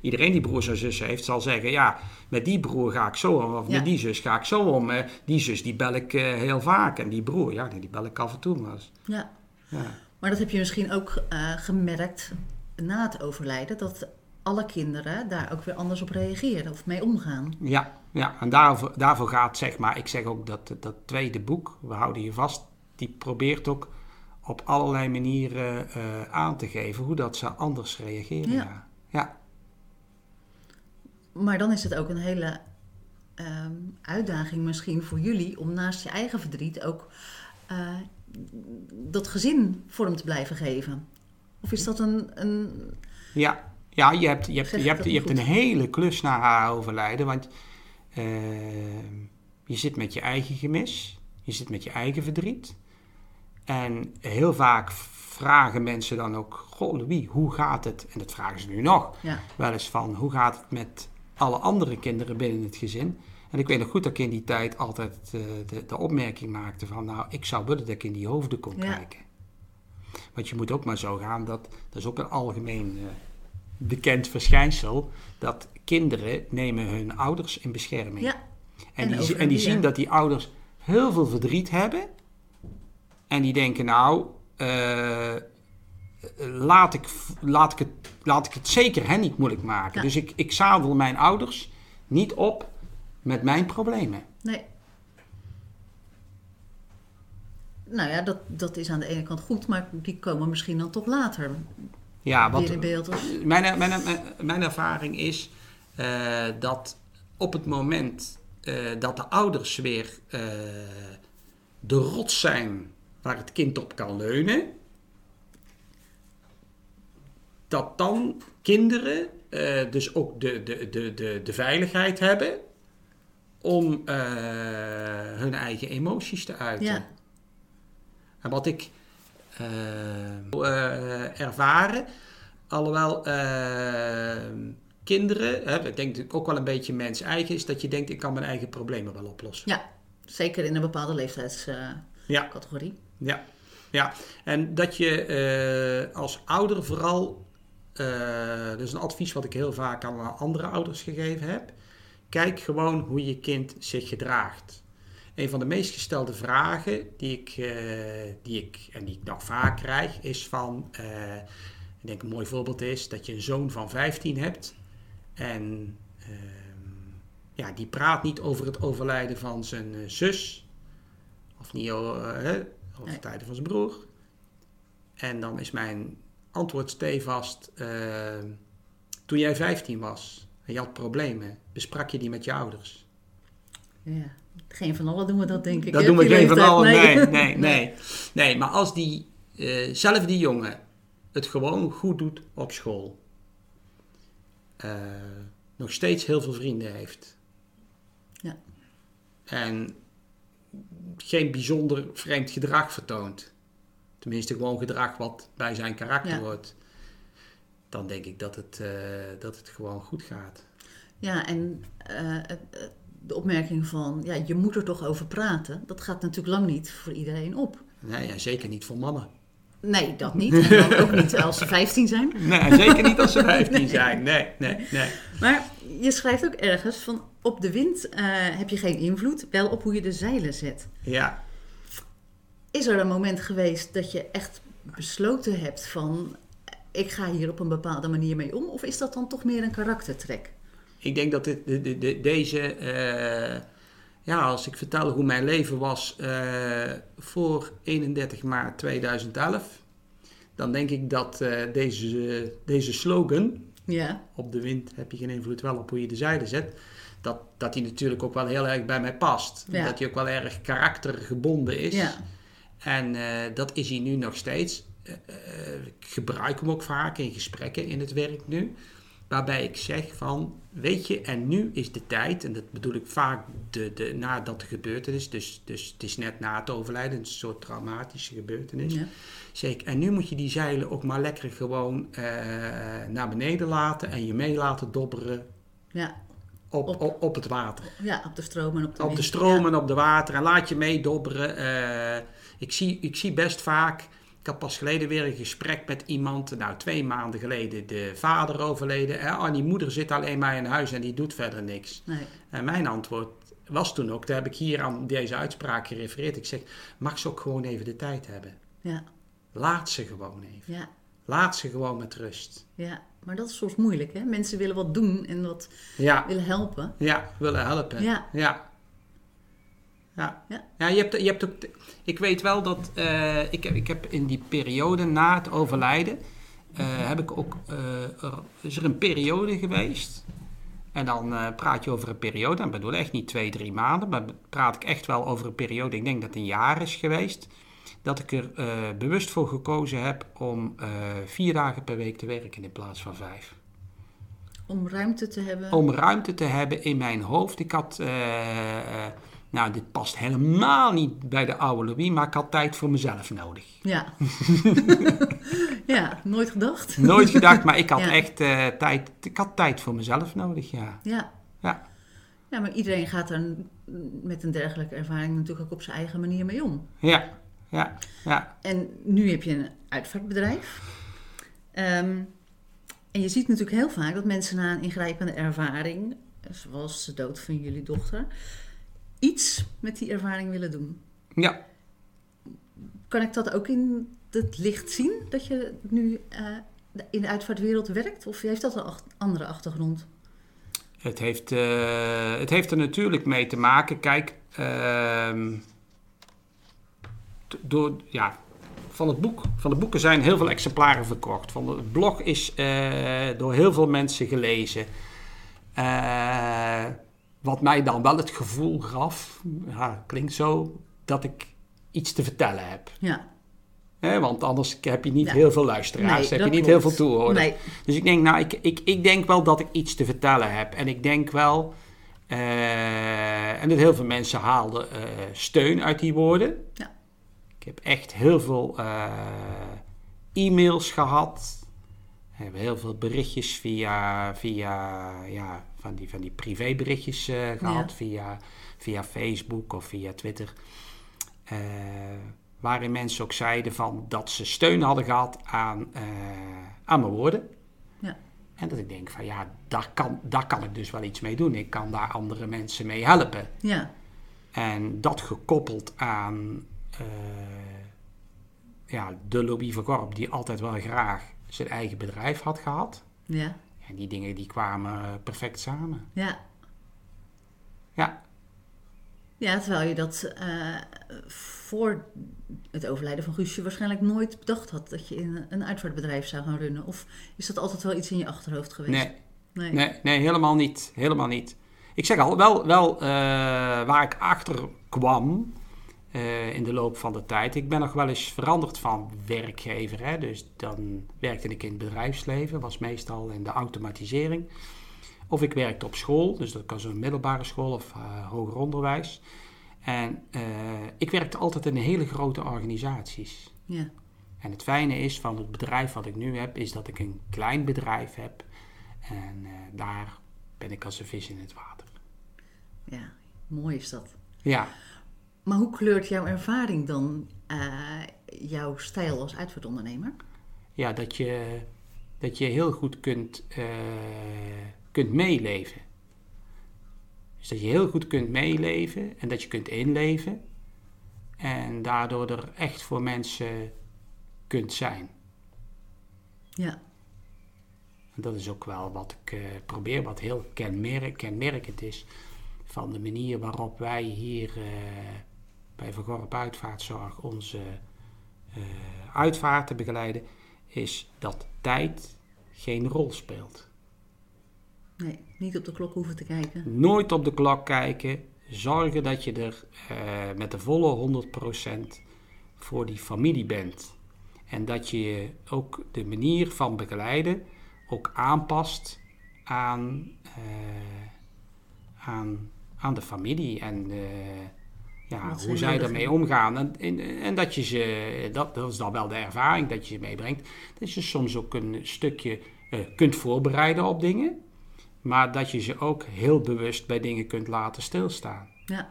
iedereen die broers en zussen heeft, zal zeggen, ja, met die broer ga ik zo om, of Ja. met die zus ga ik zo om. Die zus, die bel ik eh, heel vaak, en die broer, ja, die bel ik af en toe, maar, Ja. ja. Maar dat heb je misschien ook eh, gemerkt na het overlijden, dat alle kinderen daar ook weer anders op reageren of mee omgaan. Ja, ja, en daarvoor, daarvoor gaat, zeg maar, ik zeg ook dat dat tweede boek, We houden je vast, die probeert ook op allerlei manieren eh, aan te geven hoe dat ze anders reageren. Ja. Ja. Maar dan is het ook een hele ehm, uitdaging misschien voor jullie om naast je eigen verdriet ook eh, dat gezin vorm te blijven geven. Of is dat een, een Ja, ja je hebt, je hebt, je hebt, je hebt een hele klus na haar overlijden. Want eh, je zit met je eigen gemis. Je zit met je eigen verdriet. En heel vaak vragen mensen dan ook... Goh, Louis, hoe gaat het? En dat vragen ze nu nog. ja, Wel eens van, hoe gaat het met alle andere kinderen binnen het gezin? En ik weet nog goed dat ik in die tijd altijd eh, de, de opmerking maakte van... Nou, ik zou willen dat ik in die hoofden kon Ja. kijken. Want je moet ook maar zo gaan, dat, dat is ook een algemeen eh, bekend verschijnsel... dat kinderen nemen hun ouders in bescherming. ja, En, En die, en die zien dat die ouders heel veel verdriet hebben. En die denken, nou, eh, laat, ik, laat, ik het, laat ik het zeker hen niet moeilijk maken. Ja. Dus ik, ik zadel mijn ouders niet op met mijn problemen. nee. Nou ja, dat, dat is aan de ene kant goed, maar die komen misschien dan toch later Ja, wat, in beeld. Mijn, mijn, mijn, mijn ervaring is eh, dat op het moment eh, dat de ouders weer eh, de rots zijn waar het kind op kan leunen, dat dan kinderen dus ook de, de, de, de, de veiligheid hebben om hun eigen emoties te uiten. Ja. En wat ik ervaren, alhoewel eh, kinderen, hè, ik denk het ook wel een beetje mens eigen is, dat je denkt ik kan mijn eigen problemen wel oplossen. ja, zeker in een bepaalde leeftijdscategorie. Ja. Ja, ja. En dat je eh, als ouder vooral, eh dat is een advies wat ik heel vaak aan andere ouders gegeven heb. Kijk gewoon hoe je kind zich gedraagt. Een van de meest gestelde vragen die ik, eh, die ik en die ik nog vaak krijg, is van, eh, ik denk een mooi voorbeeld is dat je een zoon van 15 hebt en ehm, ja, die praat niet over het overlijden van zijn eh, zus, of niet over het tijden van zijn broer. En dan is mijn antwoord stevast, toen jij 15 was en je had problemen, besprak je die met je ouders? Ja. Geen van allen doen we dat, denk ik. Dat hè, doen we geen van allen. Nee, nee, nee. Nee, maar als die, eh zelf die jongen het gewoon goed doet op school, eh, nog steeds heel veel vrienden heeft. Ja. En geen bijzonder vreemd gedrag vertoont. Tenminste, gewoon gedrag wat bij zijn karakter Ja. hoort. Dan denk ik dat het, eh, dat het gewoon goed gaat. Ja, en het- de opmerking van, ja, je moet er toch over praten, dat gaat natuurlijk lang niet voor iedereen op. Nee, en zeker niet voor mannen. Nee, dat niet. En ook niet als ze (laughs) 15 zijn. Nee, zeker niet als ze 15 zijn. Nee, nee, nee. Maar je schrijft ook ergens van, op de wind eh, heb je geen invloed, wel op hoe je de zeilen zet. Ja, Is er een moment geweest dat je echt besloten hebt van, ik ga hier op een bepaalde manier mee om? Of is dat dan toch meer een karaktertrek? Ik denk dat dit, de, de, de- deze, eh, ja, als ik vertel hoe mijn leven was eh, voor 31 maart 2011, dan denk ik dat eh, deze, deze slogan, Ja, op de wind heb je geen invloed wel op hoe je de zeilen zet, dat, dat die natuurlijk ook wel heel erg bij mij past. Ja. Dat die ook wel erg karaktergebonden is. ja, En dat is hij nu nog steeds. Ik gebruik hem ook vaak in gesprekken in het werk nu. Waarbij ik zeg van, weet je, en nu is de tijd, en dat bedoel ik vaak de, de, nadat de gebeurtenis, dus, dus het is net na het overlijden, een soort traumatische gebeurtenis. ja, Zeg ik, en nu moet je die zeilen ook maar lekker gewoon eh, naar beneden laten en je mee laten dobberen ja, op, Op- op, op het water ja, op de stroom en op de op de wind. stromen, op de water en laat je meedobberen. Eh ik, zie, ik zie best vaak. Ik had pas geleden weer een gesprek met iemand. Nou, twee maanden geleden de vader overleden. Eh, oh, die moeder zit alleen maar in huis en die doet verder niks. Nee, En mijn antwoord was toen ook, daar heb ik hier aan deze uitspraak gerefereerd. Ik zeg, mag ze ook gewoon even de tijd hebben? ja, Laat ze gewoon even. ja, Laat ze gewoon met rust. ja. Maar dat is soms moeilijk, hè? Mensen willen wat doen en wat Ja, willen helpen. Ja, willen helpen. Ja. Ja. Ja. Ja. ja. je, hebt, je hebt ook... Ik weet wel dat... eh, ik, heb, ik heb in die periode na het overlijden... eh, heb ik ook... eh, er, is er een periode geweest... En dan praat je over een periode, en bedoel echt niet twee, drie maanden, maar praat ik echt wel over een periode, ik denk dat het een jaar is geweest, dat ik er bewust voor gekozen heb om vier dagen per week te werken in plaats van vijf Om ruimte te hebben. om ruimte te hebben in mijn hoofd. Ik had, nou dit past helemaal niet bij de oude Louis, maar ik had tijd voor mezelf nodig. Ja. (laughs) ja, nooit gedacht. Nooit gedacht, maar ik had Ja. echt eh, tijd, ik had tijd voor mezelf nodig, ja. Ja. Ja, Ja, maar iedereen gaat er met een dergelijke ervaring natuurlijk ook op zijn eigen manier mee om. ja, ja, ja. En nu heb je een uitvaartbedrijf. Ehm, en je ziet natuurlijk heel vaak dat mensen na een ingrijpende ervaring, zoals de dood van jullie dochter, iets met die ervaring willen doen. ja. Kan ik dat ook in het licht zien, dat je nu eh, in de uitvaartwereld werkt? Of heeft dat een andere achtergrond? Het heeft, eh, het heeft er natuurlijk mee te maken. Kijk, ehm, door, ja, van, het boek, van de boeken zijn heel veel exemplaren verkocht. Van het blog is eh, door heel veel mensen gelezen. Eh, wat mij dan wel het gevoel gaf, ja, klinkt zo, dat ik iets te vertellen heb. Ja, want anders heb je niet Ja. heel veel luisteraars, Nee, heb je niet klopt. heel veel toehoorders. nee, Dus ik denk, nou, ik, ik, ik denk wel dat ik iets te vertellen heb. En ik denk wel, eh, en dat heel veel mensen haalden eh, steun uit die woorden. Ja. Ik heb echt heel veel eh, e-mails gehad. We hebben heel veel berichtjes via, via ja, van die, van die privéberichtjes eh, gehad. Via, via Facebook of via Twitter. Eh, waarin mensen ook zeiden van dat ze steun hadden gehad aan, eh, aan mijn woorden. Ja. En dat ik denk van ja, daar kan, daar kan ik dus wel iets mee doen. Ik kan daar andere mensen mee helpen. ja, En dat gekoppeld aan ja, de Louis van Gorp, die altijd wel graag zijn eigen bedrijf had gehad. ja, En die dingen die kwamen perfect samen. ja. Ja, Ja, terwijl je dat eh, voor het overlijden van Guusje waarschijnlijk nooit bedacht had dat je in een uitvaartbedrijf zou gaan runnen. Of is dat altijd wel iets in je achterhoofd geweest? nee, Nee. nee, nee, helemaal niet. Helemaal niet. Ik zeg al, wel, wel eh, waar ik achter kwam eh, in de loop van de tijd. Ik ben nog wel eens veranderd van werkgever. Hè? Dus dan werkte ik in het bedrijfsleven, was meestal in de automatisering. Of ik werkte op school, dus dat was een middelbare school of eh, hoger onderwijs. En eh, ik werkte altijd in hele grote organisaties. Ja, En het fijne is van het bedrijf wat ik nu heb, is dat ik een klein bedrijf heb. En daar ben ik als een vis in het water. ja, mooi is dat. Ja, Maar hoe kleurt jouw ervaring dan eh, jouw stijl als uitvaartondernemer? ja dat, je, dat je heel goed kunt, eh, kunt meeleven. Dus dat je heel goed kunt meeleven en dat je kunt inleven. En daardoor er echt voor mensen kunt zijn. Ja, En dat is ook wel wat ik eh, probeer, wat heel kenmerk, kenmerkend is van de manier waarop wij hier bij Vergorp Uitvaartzorg onze uh, uitvaarten begeleiden, is dat tijd geen rol speelt. Nee, niet op de klok hoeven te kijken. Nooit op de klok kijken. Zorgen dat je er uh, met de volle 100% voor die familie bent. En dat je ook de manier van begeleiden ook aanpast aan, uh, aan, aan de familie en uh, ja, hoe zij ermee omgaan. En, en, en, dat je ze, dat, dat is dan wel de ervaring dat je ze meebrengt, dat je soms ook een stukje uh, kunt voorbereiden op dingen, maar dat je ze ook heel bewust bij dingen kunt laten stilstaan. Ja.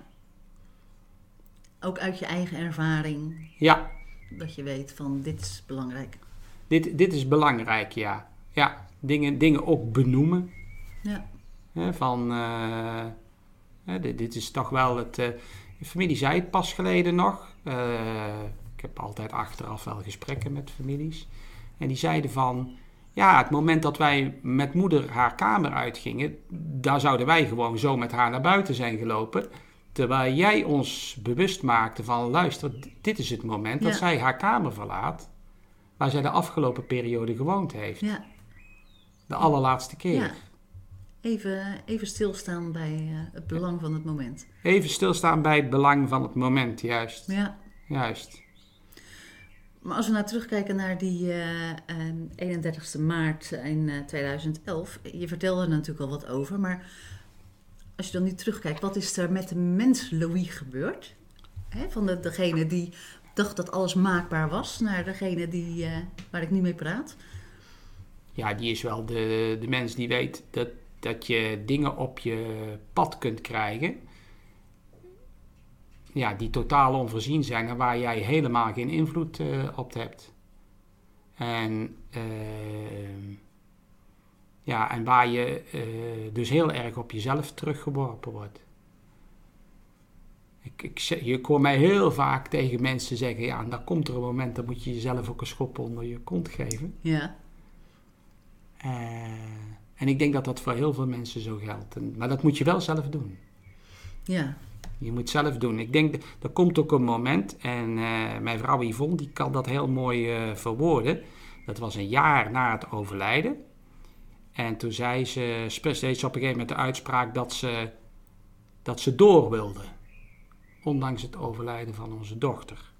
Ook uit je eigen ervaring. Ja. Dat je weet van dit is belangrijk. Dit, dit is belangrijk, ja. Ja, dingen, dingen ook benoemen. Ja. van, uh, dit, dit, is toch wel het... Uh, de familie zei het pas geleden nog. Uh, ik heb altijd achteraf wel gesprekken met families. En die zeiden van... Ja, het moment dat wij met moeder haar kamer uitgingen... daar zouden wij gewoon zo met haar naar buiten zijn gelopen... Terwijl jij ons bewust maakte van, luister, dit is het moment dat zij haar kamer verlaat, waar zij de afgelopen periode gewoond heeft. Ja. De allerlaatste keer. Ja. Even, even stilstaan bij uh, het belang van het moment. Even stilstaan bij het belang van het moment, juist. Ja. Juist. Maar als we nou terugkijken naar die uh, uh, 31ste maart in 2011, je vertelde er natuurlijk al wat over, maar als je dan nu terugkijkt, wat is er met de mens Louis gebeurd? Hè, van de, degene die dacht dat alles maakbaar was, naar degene die, uh, waar ik nu mee praat. Ja, die is wel de, de mens die weet dat, dat je dingen op je pad kunt krijgen. Ja, die totaal onvoorzien zijn en waar jij helemaal geen invloed uh, op hebt. En uh, ja, en waar je uh, dus heel erg op jezelf teruggeworpen wordt. Ik, ik, je hoor mij heel vaak tegen mensen zeggen: ja, dan komt er een moment dat moet je jezelf ook een schop onder je kont geven. Ja. Uh, en ik denk dat dat voor heel veel mensen zo geldt. En, maar dat moet je wel zelf doen. Ja. Je moet zelf doen. Ik denk, er komt ook een moment, en uh, mijn vrouw Yvonne die kan dat heel mooi uh, verwoorden. Dat was een jaar na het overlijden. En toen zei ze, steeds op een gegeven moment de uitspraak dat ze, dat ze door wilde. Ondanks het overlijden van onze dochter.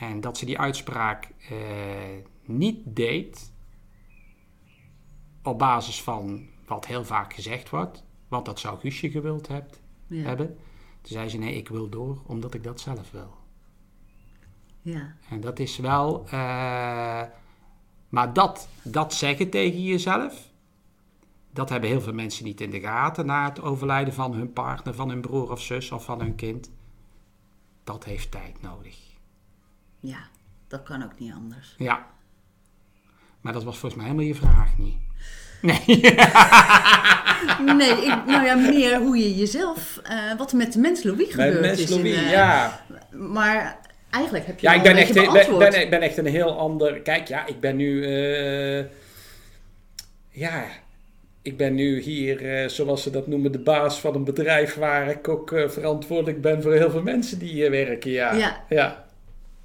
En dat ze die uitspraak eh, niet deed op basis van wat heel vaak gezegd wordt. Want dat zou Guusje gewild hebt, ja. hebben. Toen zei ze, nee, ik wil door omdat ik dat zelf wil. Ja. En dat is wel... Uh, maar dat, dat zeggen tegen jezelf, dat hebben heel veel mensen niet in de gaten na het overlijden van hun partner, van hun broer of zus of van hun kind. Dat heeft tijd nodig. Ja, dat kan ook niet anders. Ja. Maar dat was volgens mij helemaal je vraag niet. Nee. (laughs) nee, ik, nou ja, meer hoe je jezelf, uh, wat er met de mens Louis gebeurd met mens. Louis, in, uh, ja. Maar eigenlijk heb je ja, al ik ben een echt, beetje ben, echt een heel ander. Kijk, ja, ik ben nu. Uh, ja, ik ben nu hier, zoals ze dat noemen, de baas van een bedrijf waar ik ook verantwoordelijk ben voor heel veel mensen die hier werken. Ja. Ja. ja.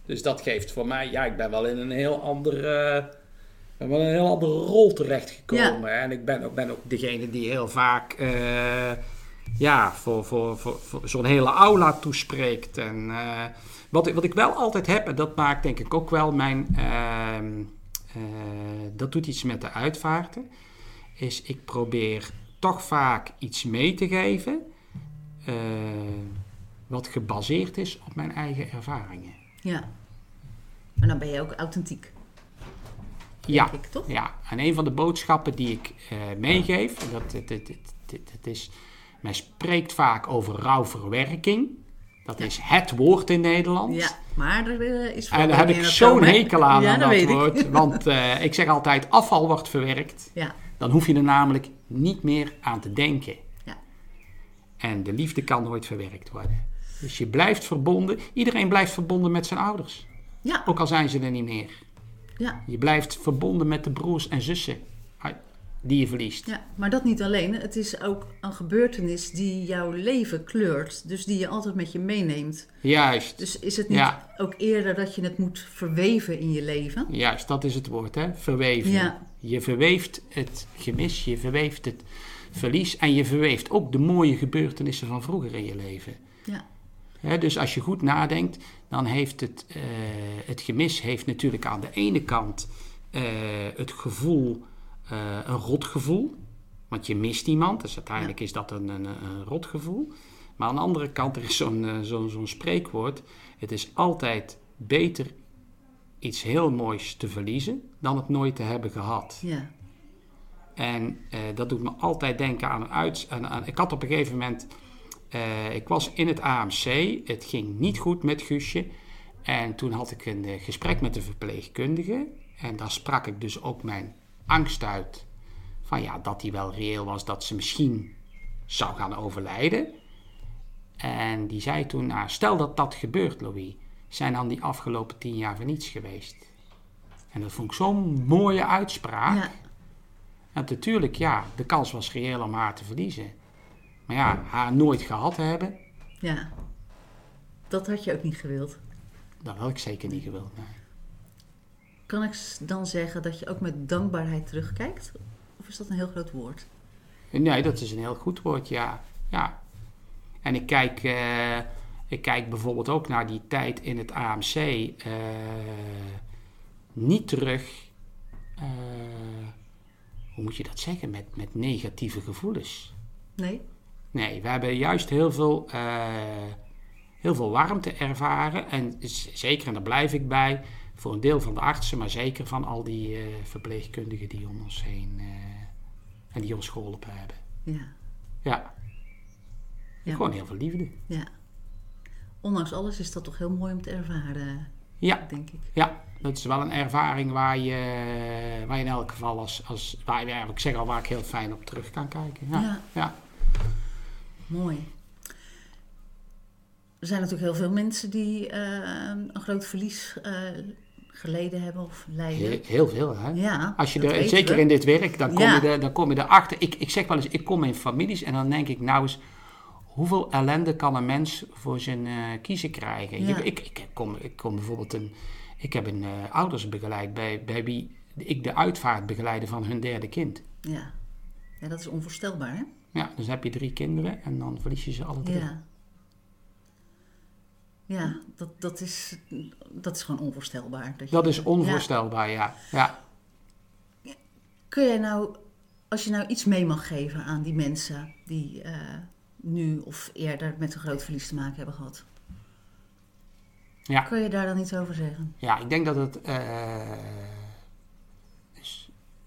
Dus dat geeft voor mij, ja, ik ben wel in een heel andere. Ben wel een heel andere rol terechtgekomen. Ja. En ik ben ook, ben ook Degene die heel vaak uh, ja, voor, voor, voor, voor zo'n hele aula toespreekt. En uh, wat, ik, wat ik wel altijd heb, en dat maakt denk ik ook wel mijn. Uh, dat doet iets met de uitvaarten. Is ik probeer toch vaak iets mee te geven. eh, wat gebaseerd is op mijn eigen ervaringen. Ja. Maar dan ben je ook authentiek. Ja, ik, toch? ja, en een van de boodschappen die ik uh, meegeef, dat, dit is, men spreekt vaak over rouwverwerking. Dat Ja. is het woord in Nederland. Ja, maar er eh, is En daar heb ik zo'n hekel aan, ja, aan dat dat woord. Ik. (laughs) Want eh, ik zeg altijd, afval wordt verwerkt. Ja, Dan hoef je er namelijk niet meer aan te denken. Ja. En de liefde kan nooit verwerkt worden. Dus je blijft verbonden. Iedereen blijft verbonden met zijn ouders. ja, Ook al zijn ze er niet meer. Ja, Je blijft verbonden met de broers en zussen. Ah, die je verliest. Ja, maar dat niet alleen. Het is ook een gebeurtenis die jouw leven kleurt. Dus die je altijd met je meeneemt. Juist. Dus is het niet Ja. ook eerder dat je het moet verweven in je leven? Juist, dat is het woord, hè? Verweven. Ja. Je verweeft het gemis, je verweeft het verlies en je verweeft ook de mooie gebeurtenissen van vroeger in je leven. Ja. Dus als je goed nadenkt, dan heeft het, eh, het gemis heeft natuurlijk aan de ene kant eh, het gevoel, eh, een rotgevoel. Want je mist iemand, dus uiteindelijk is dat een, een, een rotgevoel. Maar aan de andere kant, er is zo'n zo'n zo'n spreekwoord. Het is altijd beter iets heel moois te verliezen dan het nooit te hebben gehad. Ja. En dat doet me altijd denken aan een uit. Aan, aan- ik had op een gegeven moment. Eh, ik was in het AMC. Het ging niet goed met Guusje. En toen had ik een eh, gesprek met de verpleegkundige. En daar sprak ik dus ook mijn angst uit. Van ja, dat die wel reëel was. Dat ze misschien zou gaan overlijden. En die zei toen: nou, Stel dat dat gebeurt, Louis. Zijn dan die afgelopen tien jaar voor niets geweest? En dat vond ik zo'n mooie uitspraak. Ja. En natuurlijk, ja, de kans was reëel om haar te verliezen. Maar ja, haar nooit gehad te hebben, ja. Dat had je ook niet gewild. dat had ik zeker niet gewild. nee. Kan ik dan zeggen dat je ook met dankbaarheid terugkijkt? Of is dat een heel groot woord? Nee, dat is een heel goed woord, ja. ja. En ik kijk, eh, ik kijk bijvoorbeeld ook naar die tijd in het AMC. eh, niet terug, eh, hoe moet je dat zeggen, met, met negatieve gevoelens. Nee? Nee, we hebben juist heel veel, eh, heel veel warmte ervaren. En zeker, en daar blijf ik bij, voor een deel van de artsen, maar zeker van al die eh, verpleegkundigen die om ons heen eh, en die ons geholpen hebben. Ja. Ja, Ja. gewoon heel veel liefde. ja. Ondanks alles is dat toch heel mooi om te ervaren, Ja, denk ik. ja, dat is wel een ervaring waar je, waar je in elk geval als, als waar, ja, ik zeg al, waar ik heel fijn op terug kan kijken. Ja, Ja. ja. Mooi. Er zijn natuurlijk heel veel mensen die eh, een groot verlies eh, geleden hebben of lijden. Heel, heel veel hè. Ja, Als je er, zeker we. in dit werk, dan kom, Ja. je er, dan kom je erachter. Ik, ik zeg wel eens, ik kom in families en dan denk ik nou eens, hoeveel ellende kan een mens voor zijn eh, kiezen krijgen? Ja. Je- ik, ik, kom, ik kom bijvoorbeeld een, ik heb een ouders begeleid bij, bij wie ik de uitvaart begeleide van hun derde kind. Ja. ja, dat is onvoorstelbaar, hè? Ja, dus heb je drie kinderen en dan verlies je ze alle drie. Ja. Ja, dat, dat, is, dat is gewoon onvoorstelbaar. Dat, je- Dat is onvoorstelbaar, ja. ja. Kun jij nou, als je nou iets mee mag geven aan die mensen die eh, nu of eerder met een groot verlies te maken hebben gehad, Ja. kun je daar dan iets over zeggen? Ja, ik denk dat het. eh,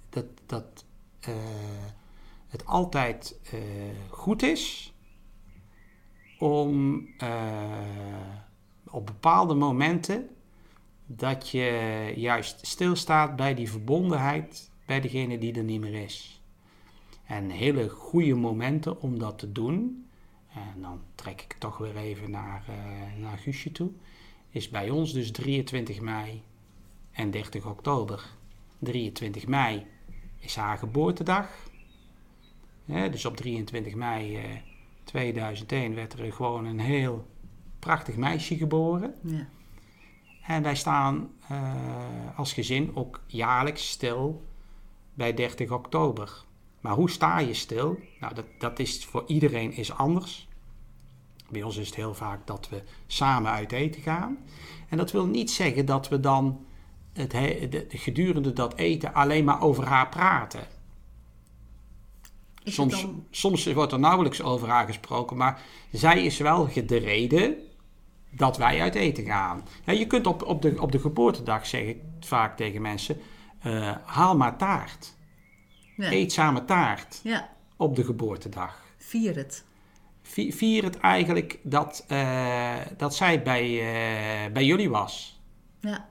dat dat eh, het altijd eh, goed is om eh, op bepaalde momenten dat je juist stilstaat bij die verbondenheid bij degene die er niet meer is. En hele goede momenten om dat te doen, en dan trek ik toch weer even naar, eh, naar Guusje toe is bij ons dus 23 mei en 30 oktober. 23 mei is haar geboortedag. Dus op 23 mei eh, 2001 werd er gewoon een heel prachtig meisje geboren. Ja. En wij staan eh, als gezin ook jaarlijks stil bij 30 oktober. Maar hoe sta je stil? Nou, dat, dat is voor iedereen is anders. Bij ons is het heel vaak dat we samen uit eten gaan. En dat wil niet zeggen dat we dan het he- de, gedurende dat eten alleen maar over haar praten. Is Soms, dan, soms wordt er nauwelijks over haar gesproken, maar zij is wel de reden dat wij uit eten gaan. Ja, je kunt op, op, de, op de geboortedag, zeg ik vaak tegen mensen, eh, haal maar taart. ja. Eet samen taart ja, op de geboortedag. vier het. Vi- Vier het eigenlijk dat, eh, dat zij bij, eh, bij jullie was. Ja,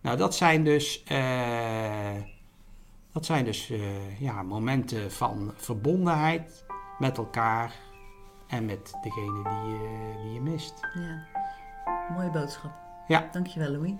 Nou, dat zijn dus, dat zijn dus eh, ja, momenten van verbondenheid met elkaar en met degene die, je die je mist. ja. Mooie boodschap. Ja. Dankjewel, Louis.